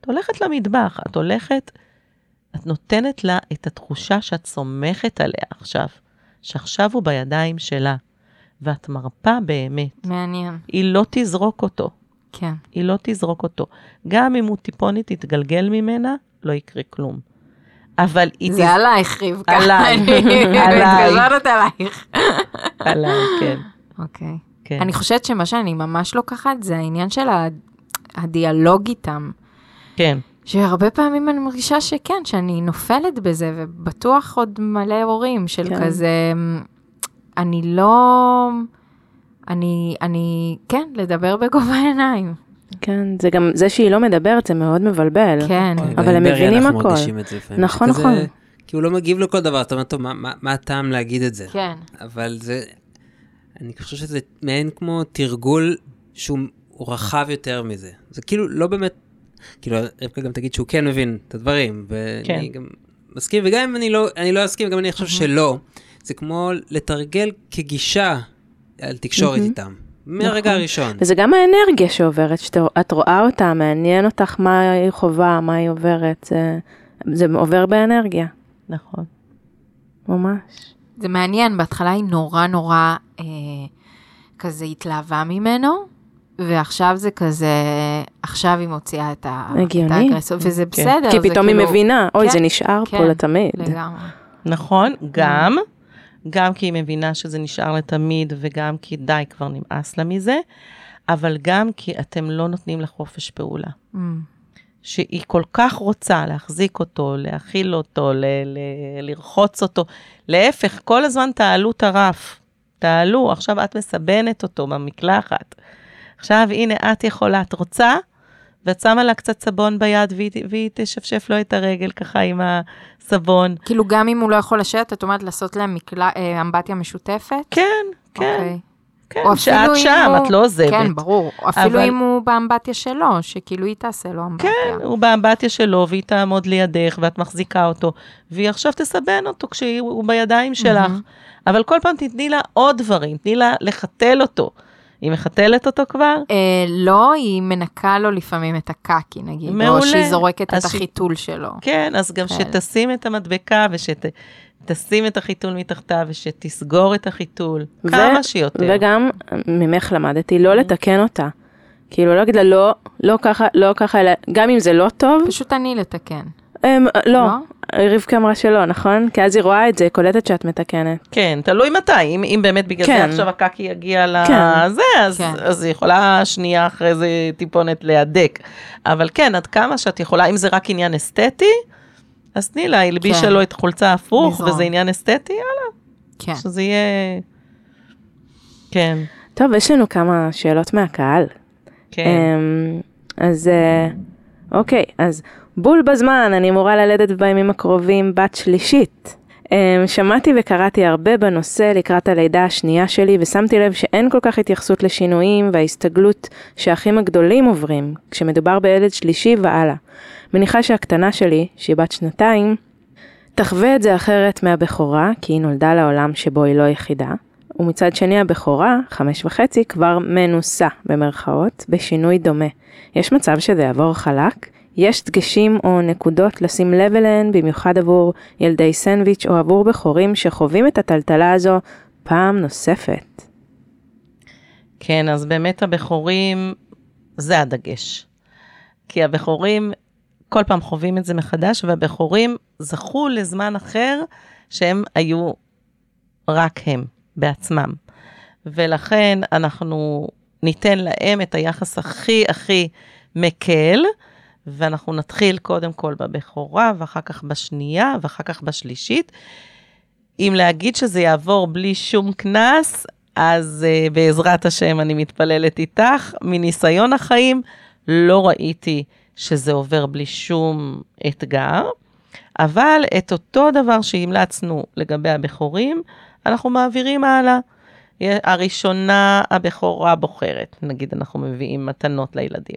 את הולכת למטבח, את הולכת, את נותנת לה את התחושה שאת סומכת עליה עכשיו, שעכשיו הוא בידיים שלה, ואת מרפה באמת. מעניין. היא לא תזרוק אותו, כן. היא לא תזרוק אותו. גם אם הוא טיפונת יתגלגל ממנה, לא יקרה כלום. אבל היא זה עלייך, רבקה. עליי, אני עליי. מתקשרת עלייך. עליי, כן, אוקיי. כן. אני חושבת שמה שאני ממש לוקחת זה העניין של ה- הדיאלוג איתם. כן, שהרבה פעמים אני מרגישה שכן, שאני נופלת בזה, ובטוח עוד מלא הורים של כן. כזה, אני לא, אני, אני, כן, לדבר בגובה העיניים. כן, זה גם, זה שהיא לא מדברת זה מאוד מבלבל. כן, אבל הם מבינים אנחנו הכל. מרגישים את זה לפעמים. נכון, נכון. כי הוא לא מגיב לכל דבר, אתה אומר, טוב, מה- מה מה הטעם להגיד את זה? כן, אבל זה, אני חושב שזה מעין כמו תרגול שהוא הוא רחב יותר מזה. זה כאילו לא באמת, כאילו רבקה גם תגיד שהוא כן מבין את הדברים, ואני כן. גם מסכים, וגם אם אני לא, אני לא אסכים, גם אני חושב שלא, זה כמו לתרגל כגישה על תקשורת מהמם. איתם. מהרגע נכון. הראשון. וזה גם האנרגיה שעוברת, שאת רואה אותה, מעניין אותך מה היא חווה, מה היא עוברת, זה, זה עובר באנרגיה, נכון. ממש. זה מעניין, בהתחלה היא נורא נורא אה, כזה התלהבה ממנו, ועכשיו זה כזה, עכשיו היא מוציאה את ה- הגיוני. את האגרסיות, וזה כן. בסדר. כי פתאום היא כאילו- מבינה, אוי, כן, זה נשאר פה כן, לתמיד. לגמרי. נכון, גם, גם כי היא מבינה שזה נשאר לתמיד, וגם כי די, כבר נמאס לה מזה, אבל גם כי אתם לא נותנים לה חופש פעולה. Mm. שהיא כל כך רוצה להחזיק אותו, להכיל אותו, ל- ל- לרחוץ אותו. להפך, כל הזמן תעלו את הרף. תעלו, עכשיו את מסבנת אותו במקלחת. עכשיו, הנה, את יכולה, את רוצה? ואת שמה לה קצת סבון ביד, והיא, והיא תשפשף לו את הרגל ככה עם הסבון. כאילו גם אם הוא לא יכול לשבת, את אומרת לעשות להם מקלע, אה, אמבטיה משותפת? כן, כן, אוקיי. כן, שאת שם, הוא- את לא עוזבת. כן, ברור. אפילו אבל- אם הוא באמבטיה שלו, שכאילו היא תעשה לו אמבטיה. כן, הוא באמבטיה שלו, והיא תעמוד לידך, ואת מחזיקה אותו, והיא עכשיו תסבן אותו כשהוא בידיים שלך. אבל כל פעם תתני לה עוד דברים, תני לה לחתל אותו. היא מחתלת אותו כבר? אה, לא, היא מנקה לו לפעמים את הקקי, נגיד. מעולה. או שהיא זורקת את שהיא- החיתול שלו. כן, אז גם כאלה. שתשים את המדבקה ושתשים את החיתול מתחתיו ושתסגור את החיתול. ו- כמה שיותר. וגם ממך למדתי לא לתקן אותה. כאילו לא להגיד לה לא, לא ככה, לא ככה, אלא גם אם זה לא טוב, פשוט אני לתקן. הם, לא, לא? רבקה אמרה שלא, נכון? כי אז היא רואה את זה, קולטת שאת מתקנת. כן, תלוי מתי, אם, אם באמת בגלל כן. זה עכשיו הקקי יגיע כן. לזה, אז, כן. אז היא יכולה שנייה אחרי זה טיפונת להדק. אבל כן, עד כמה שאת יכולה, אם זה רק עניין אסתטי, אז תני לה, הלבישה כן. לו את חולצה הפוך, לזרום. וזה עניין אסתטי, יאללה, כן. שזה יהיה... כן, טוב, יש לנו כמה שאלות מהקהל. כן. אמ, אז אה, אוקיי, אז בול בזמן, אני אמורה ללדת בימים הקרובים בת שלישית. אמ, שמעתי וקראתי הרבה בנושא לקראת הלידה השנייה שלי, ושמתי לב שאין כל כך התייחסות לשינויים וההסתגלות שהאחים הגדולים עוברים, כשמדובר בילד שלישי והלאה. מניחה שהקטנה שלי, שהיא בת שנתיים, תחווה את זה אחרת מהבכורה, כי היא נולדה לעולם שבו היא לא יחידה. ומצד שני הבכורה, חמש וחצי, כבר מנוסה במרכאות, בשינוי דומה. יש מצב שזה יעבור חלק? יש דגשים או נקודות לשים לב אליהן, במיוחד עבור ילדי סנדוויץ' או עבור בכורים שחווים את הטלטלה הזו פעם נוספת. כן, אז באמת הבכורים, זה הדגש. כי הבכורים כל פעם חווים את זה מחדש, והבכורים זכו לזמן אחר שהם היו רק הם בעצמם. ולכן אנחנו ניתן להם את היחס הכי הכי מקל, ואנחנו נתחיל קודם כל בבכורה, ואחר כך בשנייה, ואחר כך בשלישית. אם להגיד שזה יעבור בלי שום קנס, אז uh, בעזרת השם אני מתפללת איתך. מניסיון החיים, לא ראיתי שזה עובר בלי שום אתגר, אבל את אותו דבר שהמלצנו לגבי הבכורים, אנחנו מעבירים הלאה. הראשונה, הבכורה בוחרת, נגיד אנחנו מביאים מתנות לילדים,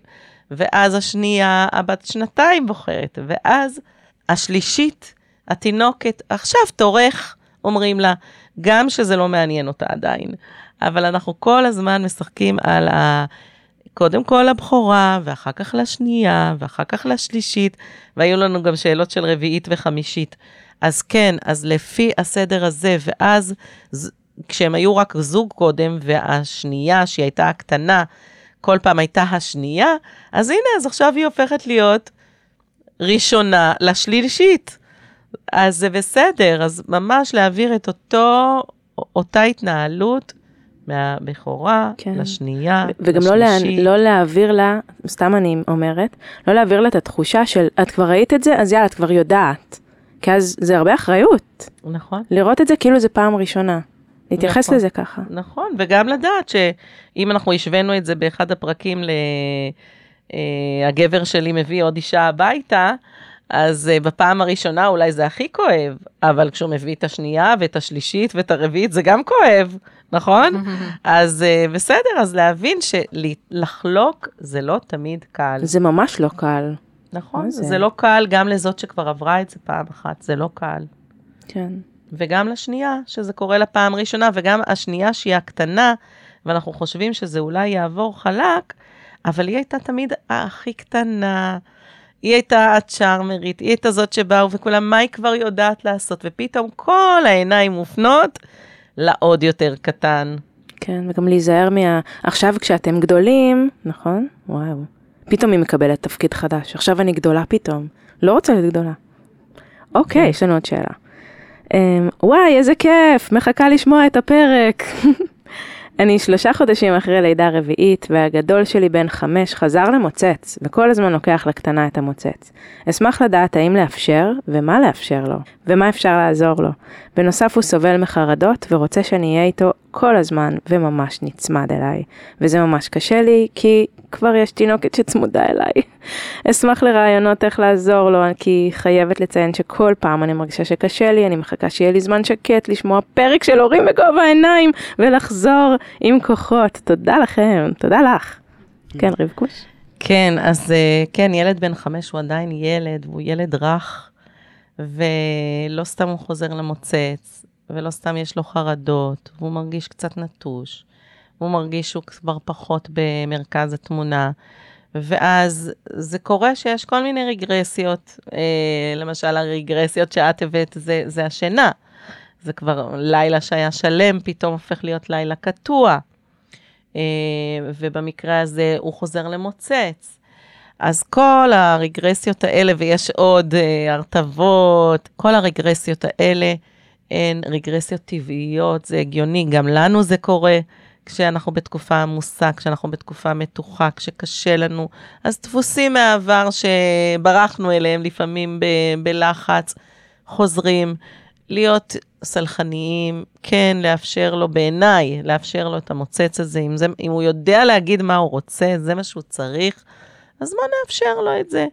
ואז השנייה, הבת שנתיים בוחרת, ואז השלישית, התינוקת, עכשיו תורך, אומרים לה, גם שזה לא מעניין אותה עדיין, אבל אנחנו כל הזמן משחקים על ה... קודם כל לבכורה, ואחר כך לשנייה, ואחר כך לשלישית, והיו לנו גם שאלות של רביעית וחמישית. אז כן, אז לפי הסדר הזה, ואז כשהם היו רק זוג קודם, והשנייה, שהיא הייתה הקטנה, כל פעם הייתה השנייה, אז הנה, אז עכשיו היא הופכת להיות ראשונה לשלישית. אז זה בסדר, אז ממש להעביר את אותו, אותה התנהלות מהבכורה כן. לשנייה, וגם לא, לשלישית. לה, לא להעביר לה, סתם אני אומרת, לא להעביר לה את התחושה של את כבר ראית את זה, אז יאללה, את כבר יודעת. כי אז זה הרבה אחריות, נכון. לראות את זה כאילו זה פעם ראשונה. להתייחס נכון. לזה ככה. נכון, וגם לדעת שאם אנחנו השווינו את זה באחד הפרקים להגבר שלי מביא עוד אישה הביתה, אז uh, בפעם הראשונה אולי זה הכי כואב, אבל כשהוא מביא את השנייה ואת השלישית ואת הרביעית זה גם כואב, נכון? אז uh, בסדר, אז להבין שלחלוק זה לא תמיד קל. זה ממש לא קל. נכון? זה? זה לא קל גם לזאת שכבר עברה את זה פעם אחת, זה לא קל. כן. וגם לשנייה, שזה קורה לה פעם ראשונה, וגם השנייה שהיא הקטנה, ואנחנו חושבים שזה אולי יעבור חלק, אבל היא הייתה תמיד הכי קטנה, היא הייתה הצ'ארמרית, היא הייתה זאת שבאו וכולם, מה היא כבר יודעת לעשות? ופתאום כל העיניים מופנות לעוד יותר קטן. כן, וגם להיזהר מה... עכשיו כשאתם גדולים, נכון? וואו. פתאום היא מקבלת תפקיד חדש. עכשיו אני גדולה פתאום. לא רוצה להיות גדולה. אוקיי, יש לנו עוד שאלה. אמ, וואי, איזה כיף, מחכה לשמוע את הפרק. אני שלושה חודשים אחרי לידה רביעית, והגדול שלי בן חמש חזר למוצץ, וכל הזמן לוקח לקטנה את המוצץ. אשמח לדעת האם לאפשר, ומה לאפשר לו, ומה אפשר לעזור לו. בנוסף הוא סובל מחרדות, ורוצה שאני אהיה איתו כל הזמן, וממש נצמד אליי. וזה ממש קשה לי, כי כבר יש תינוקת שצמודה אליי. אשמח לרעיונות איך לעזור לו, כי חייבת לציין שכל פעם אני מרגישה שקשה לי, אני מחכה שיהיה לי זמן שקט לשמוע פרק של הורים בגובה העיניים, ולחזור עם כוחות. תודה לכם, תודה לך. כן, רבקוש? כן, אז אה, כן, ילד בן חמש הוא עדיין ילד, והוא ילד רך, ולא סתם הוא חוזר למוצץ, ולא סתם יש לו חרדות, והוא מרגיש קצת נטוש, הוא מרגיש שהוא כבר פחות במרכז התמונה. ואז זה קורה שיש כל מיני רגרסיות, אה, למשל הרגרסיות שאת הבאת זה, זה השינה. זה כבר לילה שהיה שלם, פתאום הופך להיות לילה קטוע. אה, ובמקרה הזה הוא חוזר למוצץ. אז כל הרגרסיות האלה, ויש עוד אה, הרטבות, כל הרגרסיות האלה הן רגרסיות טבעיות, זה הגיוני, גם לנו זה קורה. כשאנחנו בתקופה עמוסה, כשאנחנו בתקופה מתוחה, כשקשה לנו, אז דפוסים מהעבר שברחנו אליהם לפעמים ב- בלחץ, חוזרים. להיות סלחניים, כן, לאפשר לו, בעיניי, לאפשר לו את המוצץ הזה, אם, זה, אם הוא יודע להגיד מה הוא רוצה, זה מה שהוא צריך, אז בוא נאפשר לו את זה.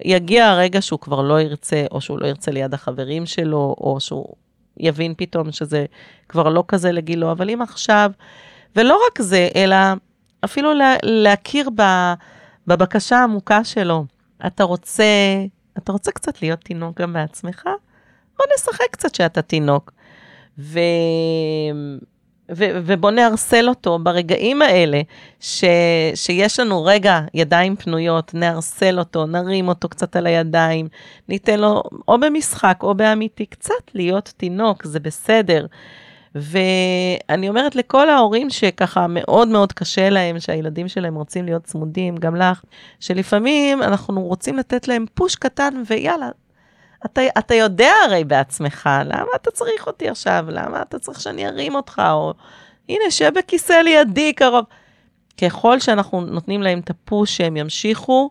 יגיע הרגע שהוא כבר לא ירצה, או שהוא לא ירצה ליד החברים שלו, או שהוא יבין פתאום שזה כבר לא כזה לגילו, אבל אם עכשיו, ולא רק זה, אלא אפילו לה, להכיר ב, בבקשה העמוקה שלו. אתה רוצה, אתה רוצה קצת להיות תינוק גם בעצמך? בוא נשחק קצת שאתה תינוק. ו... ו... ובוא נערסל אותו ברגעים האלה, ש... שיש לנו רגע ידיים פנויות, נערסל אותו, נרים אותו קצת על הידיים, ניתן לו, או במשחק או באמיתי, קצת להיות תינוק, זה בסדר. ואני אומרת לכל ההורים שככה מאוד מאוד קשה להם, שהילדים שלהם רוצים להיות צמודים, גם לך, שלפעמים אנחנו רוצים לתת להם פוש קטן ויאללה, אתה, אתה יודע הרי בעצמך, למה אתה צריך אותי עכשיו? למה אתה צריך שאני ארים אותך? או הנה, שב בכיסא לידי קרוב. ככל שאנחנו נותנים להם את הפוש שהם ימשיכו,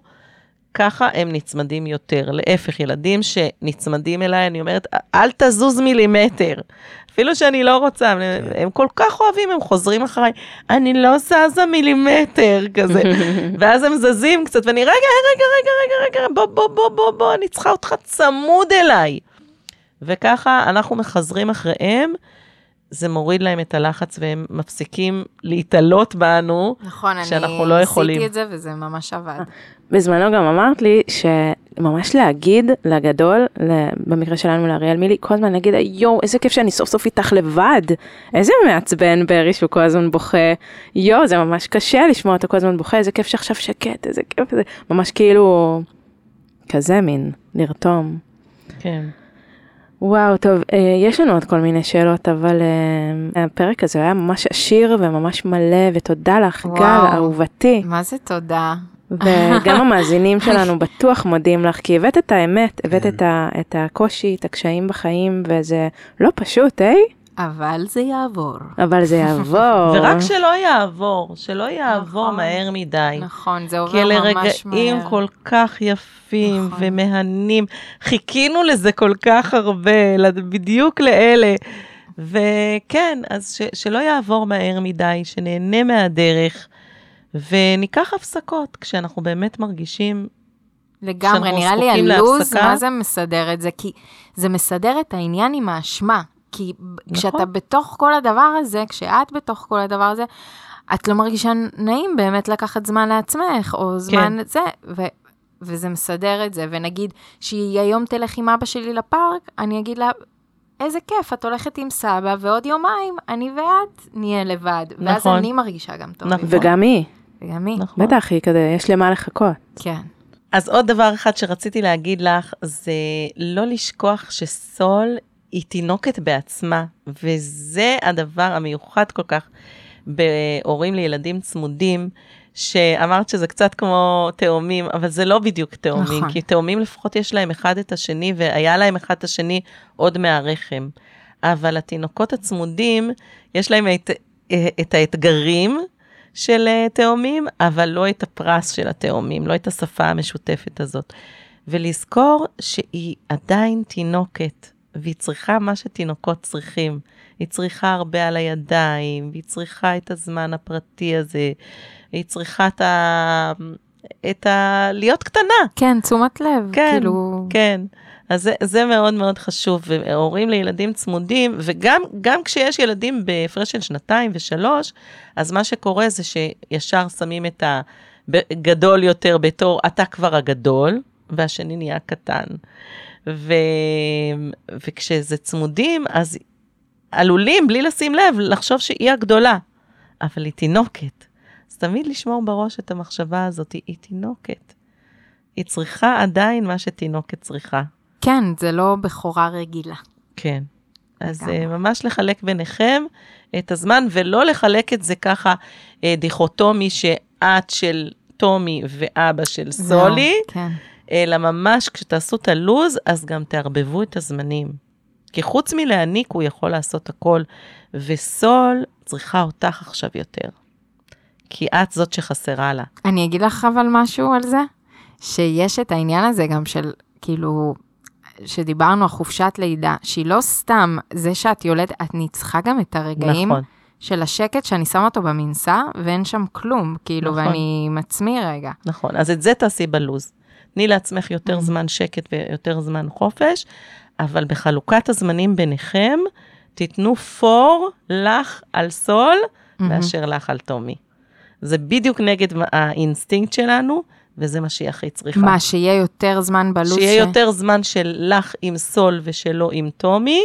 ככה הם נצמדים יותר. להפך, ילדים שנצמדים אליי, אני אומרת, אל תזוז מילימטר. אפילו שאני לא רוצה, הם, הם כל כך אוהבים, הם חוזרים אחריי, אני לא זזה מילימטר כזה. ואז הם זזים קצת, ואני, רגע, רגע, רגע, רגע, רגע, בוא, בוא, בוא, בוא, בוא, אני צריכה אותך צמוד אליי. וככה אנחנו מחזרים אחריהם. זה מוריד להם את הלחץ והם מפסיקים להתעלות בנו, נכון, שאנחנו לא אני יכולים. עשיתי את זה וזה ממש עבד. בזמנו גם אמרת לי שממש להגיד לגדול, במקרה שלנו לאריאל מילי, כל הזמן להגיד, יואו, איזה כיף שאני סוף סוף איתך לבד. איזה מעצבן ברי שהוא כל הזמן בוכה. יואו, זה ממש קשה לשמוע אותו כל הזמן בוכה, איזה כיף שעכשיו שקט, איזה כיף, זה ממש כאילו, כזה מין, לרתום. כן. וואו, טוב, אה, יש לנו עוד כל מיני שאלות, אבל אה, הפרק הזה היה ממש עשיר וממש מלא, ותודה לך, וואו. גל, אהובתי. מה זה תודה? וגם המאזינים שלנו בטוח מודים לך, כי הבאת את האמת, הבאת כן. את, ה, את הקושי, את הקשיים בחיים, וזה לא פשוט, אה? אבל זה יעבור. אבל זה יעבור. ורק שלא יעבור, שלא יעבור נכון. מהר מדי. נכון, זה כי עובר אלה ממש רגעים מהר. כל כך יפים נכון. ומהנים. חיכינו לזה כל כך הרבה, בדיוק לאלה. וכן, אז ש, שלא יעבור מהר מדי, שנהנה מהדרך, וניקח הפסקות כשאנחנו באמת מרגישים לגמרי, נראה לי הלו"ז. מה זה מסדר את זה? כי זה מסדר את העניין עם האשמה. כי נכון. כשאתה בתוך כל הדבר הזה, כשאת בתוך כל הדבר הזה, את לא מרגישה נעים באמת לקחת זמן לעצמך, או זמן כן. זה, ו, וזה מסדר את זה. ונגיד שהיא היום תלך עם אבא שלי לפארק, אני אגיד לה, איזה כיף, את הולכת עם סבא, ועוד יומיים אני ואת נהיה לבד. ואז נכון. אני מרגישה גם טוב. נכון. וגם היא, וגם היא. נכון. בטח, היא כזה, יש למה לחכות. כן. אז עוד דבר אחד שרציתי להגיד לך, זה לא לשכוח שסול היא תינוקת בעצמה, וזה הדבר המיוחד כל כך בהורים לילדים צמודים, שאמרת שזה קצת כמו תאומים, אבל זה לא בדיוק תאומים, נכון. כי תאומים לפחות יש להם אחד את השני, והיה להם אחד את השני עוד מהרחם. אבל התינוקות הצמודים, יש להם את, את האתגרים של אה, תאומים, אבל לא את הפרס של התאומים, לא את השפה המשותפת הזאת. ולזכור שהיא עדיין תינוקת, והיא צריכה מה שתינוקות צריכים. היא צריכה הרבה על הידיים, והיא צריכה את הזמן הפרטי הזה, היא צריכה את ה... את ה... להיות קטנה. כן, תשומת לב. כן, כאילו... כן. אז זה, זה מאוד מאוד חשוב, והורים לילדים צמודים, וגם גם כשיש ילדים בהפרש של שנתיים ושלוש, אז מה שקורה זה שישר שמים את הגדול יותר בתור, אתה כבר הגדול, והשני נהיה קטן. ו... וכשזה צמודים, אז עלולים, בלי לשים לב, לחשוב שהיא הגדולה, אבל היא תינוקת. אז תמיד לשמור בראש את המחשבה הזאת, היא תינוקת. היא צריכה עדיין מה שתינוקת צריכה. כן, זה לא בכורה רגילה. כן. אז לגמרי. uh, ממש לחלק ביניכם את הזמן, ולא לחלק את זה ככה uh, דיכוטומי שאת של טומי ואבא של סולי, לא, כן. אלא ממש כשתעשו את הלוז, אז גם תערבבו את הזמנים. כי חוץ מלהעניק, הוא יכול לעשות הכל, וסול צריכה אותך עכשיו יותר. כי את זאת שחסרה לה. אני אגיד לך אבל משהו על זה, שיש את העניין הזה גם של, כאילו, שדיברנו על חופשת לידה, שהיא לא סתם זה שאת יולדת, את צריכה גם את הרגעים נכון. של השקט שאני שמה אותו במנשא, ואין שם כלום, כאילו, נכון. ואני עם עצמי רגע. נכון, אז את זה תעשי בלו"ז. תני לעצמך יותר Mm. זמן שקט ויותר זמן חופש, אבל בחלוקת הזמנים ביניכם, תיתנו פור לך על סול, מאשר לך על טומי. זה בדיוק נגד האינסטינקט שלנו, וזה מה שהיא הכי צריכה. מה, שיהיה יותר זמן בלו"ז? שיהיה ש- יותר זמן של לך עם סול ושלו עם טומי,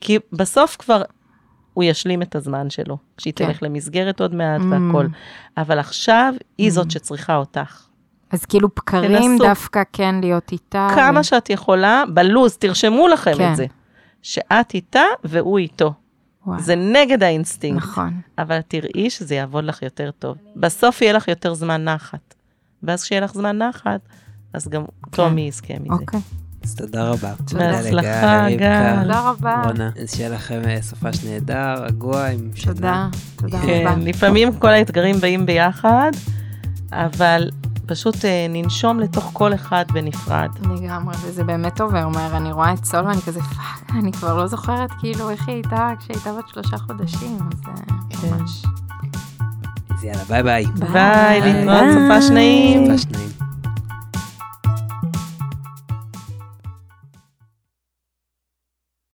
כי בסוף כבר הוא ישלים את הזמן שלו, כשהיא כן. תלך למסגרת עוד מעט Mm. והכל. אבל עכשיו היא זאת שצריכה אותך. אז כאילו בקרים תנסו. דווקא כן להיות איתה. כמה ו- שאת יכולה, בלו"ז, תרשמו לכם כן. את זה. שאת איתה והוא איתו. וואו, זה נגד האינסטינקט, נכון. אבל תראי שזה יעבוד לך יותר טוב. בסוף יהיה לך יותר זמן נחת. ואז כשיהיה לך זמן נחת, אז גם טומי יזכה מזה. אוקיי. אז תודה רבה. בהצלחה, גל. תודה רבה. רונה. אז שיהיה לכם אה, סופש נהדר, רגוע, עם שינה. תודה, תודה כן, רבה. לפעמים כל האתגרים באים ביחד, אבל פשוט אה, ננשום לתוך כל אחד בנפרד. לגמרי, וזה באמת עובר מהר, אני רואה את סול ואני כזה, fuck, אני כבר לא זוכרת כאילו איך היא הייתה כשהיא הייתה בת שלושה חודשים, אז זה כן. ממש... אז יאללה, ביי ביי. ביי, להתראות, סופש נעים. סופש נעים.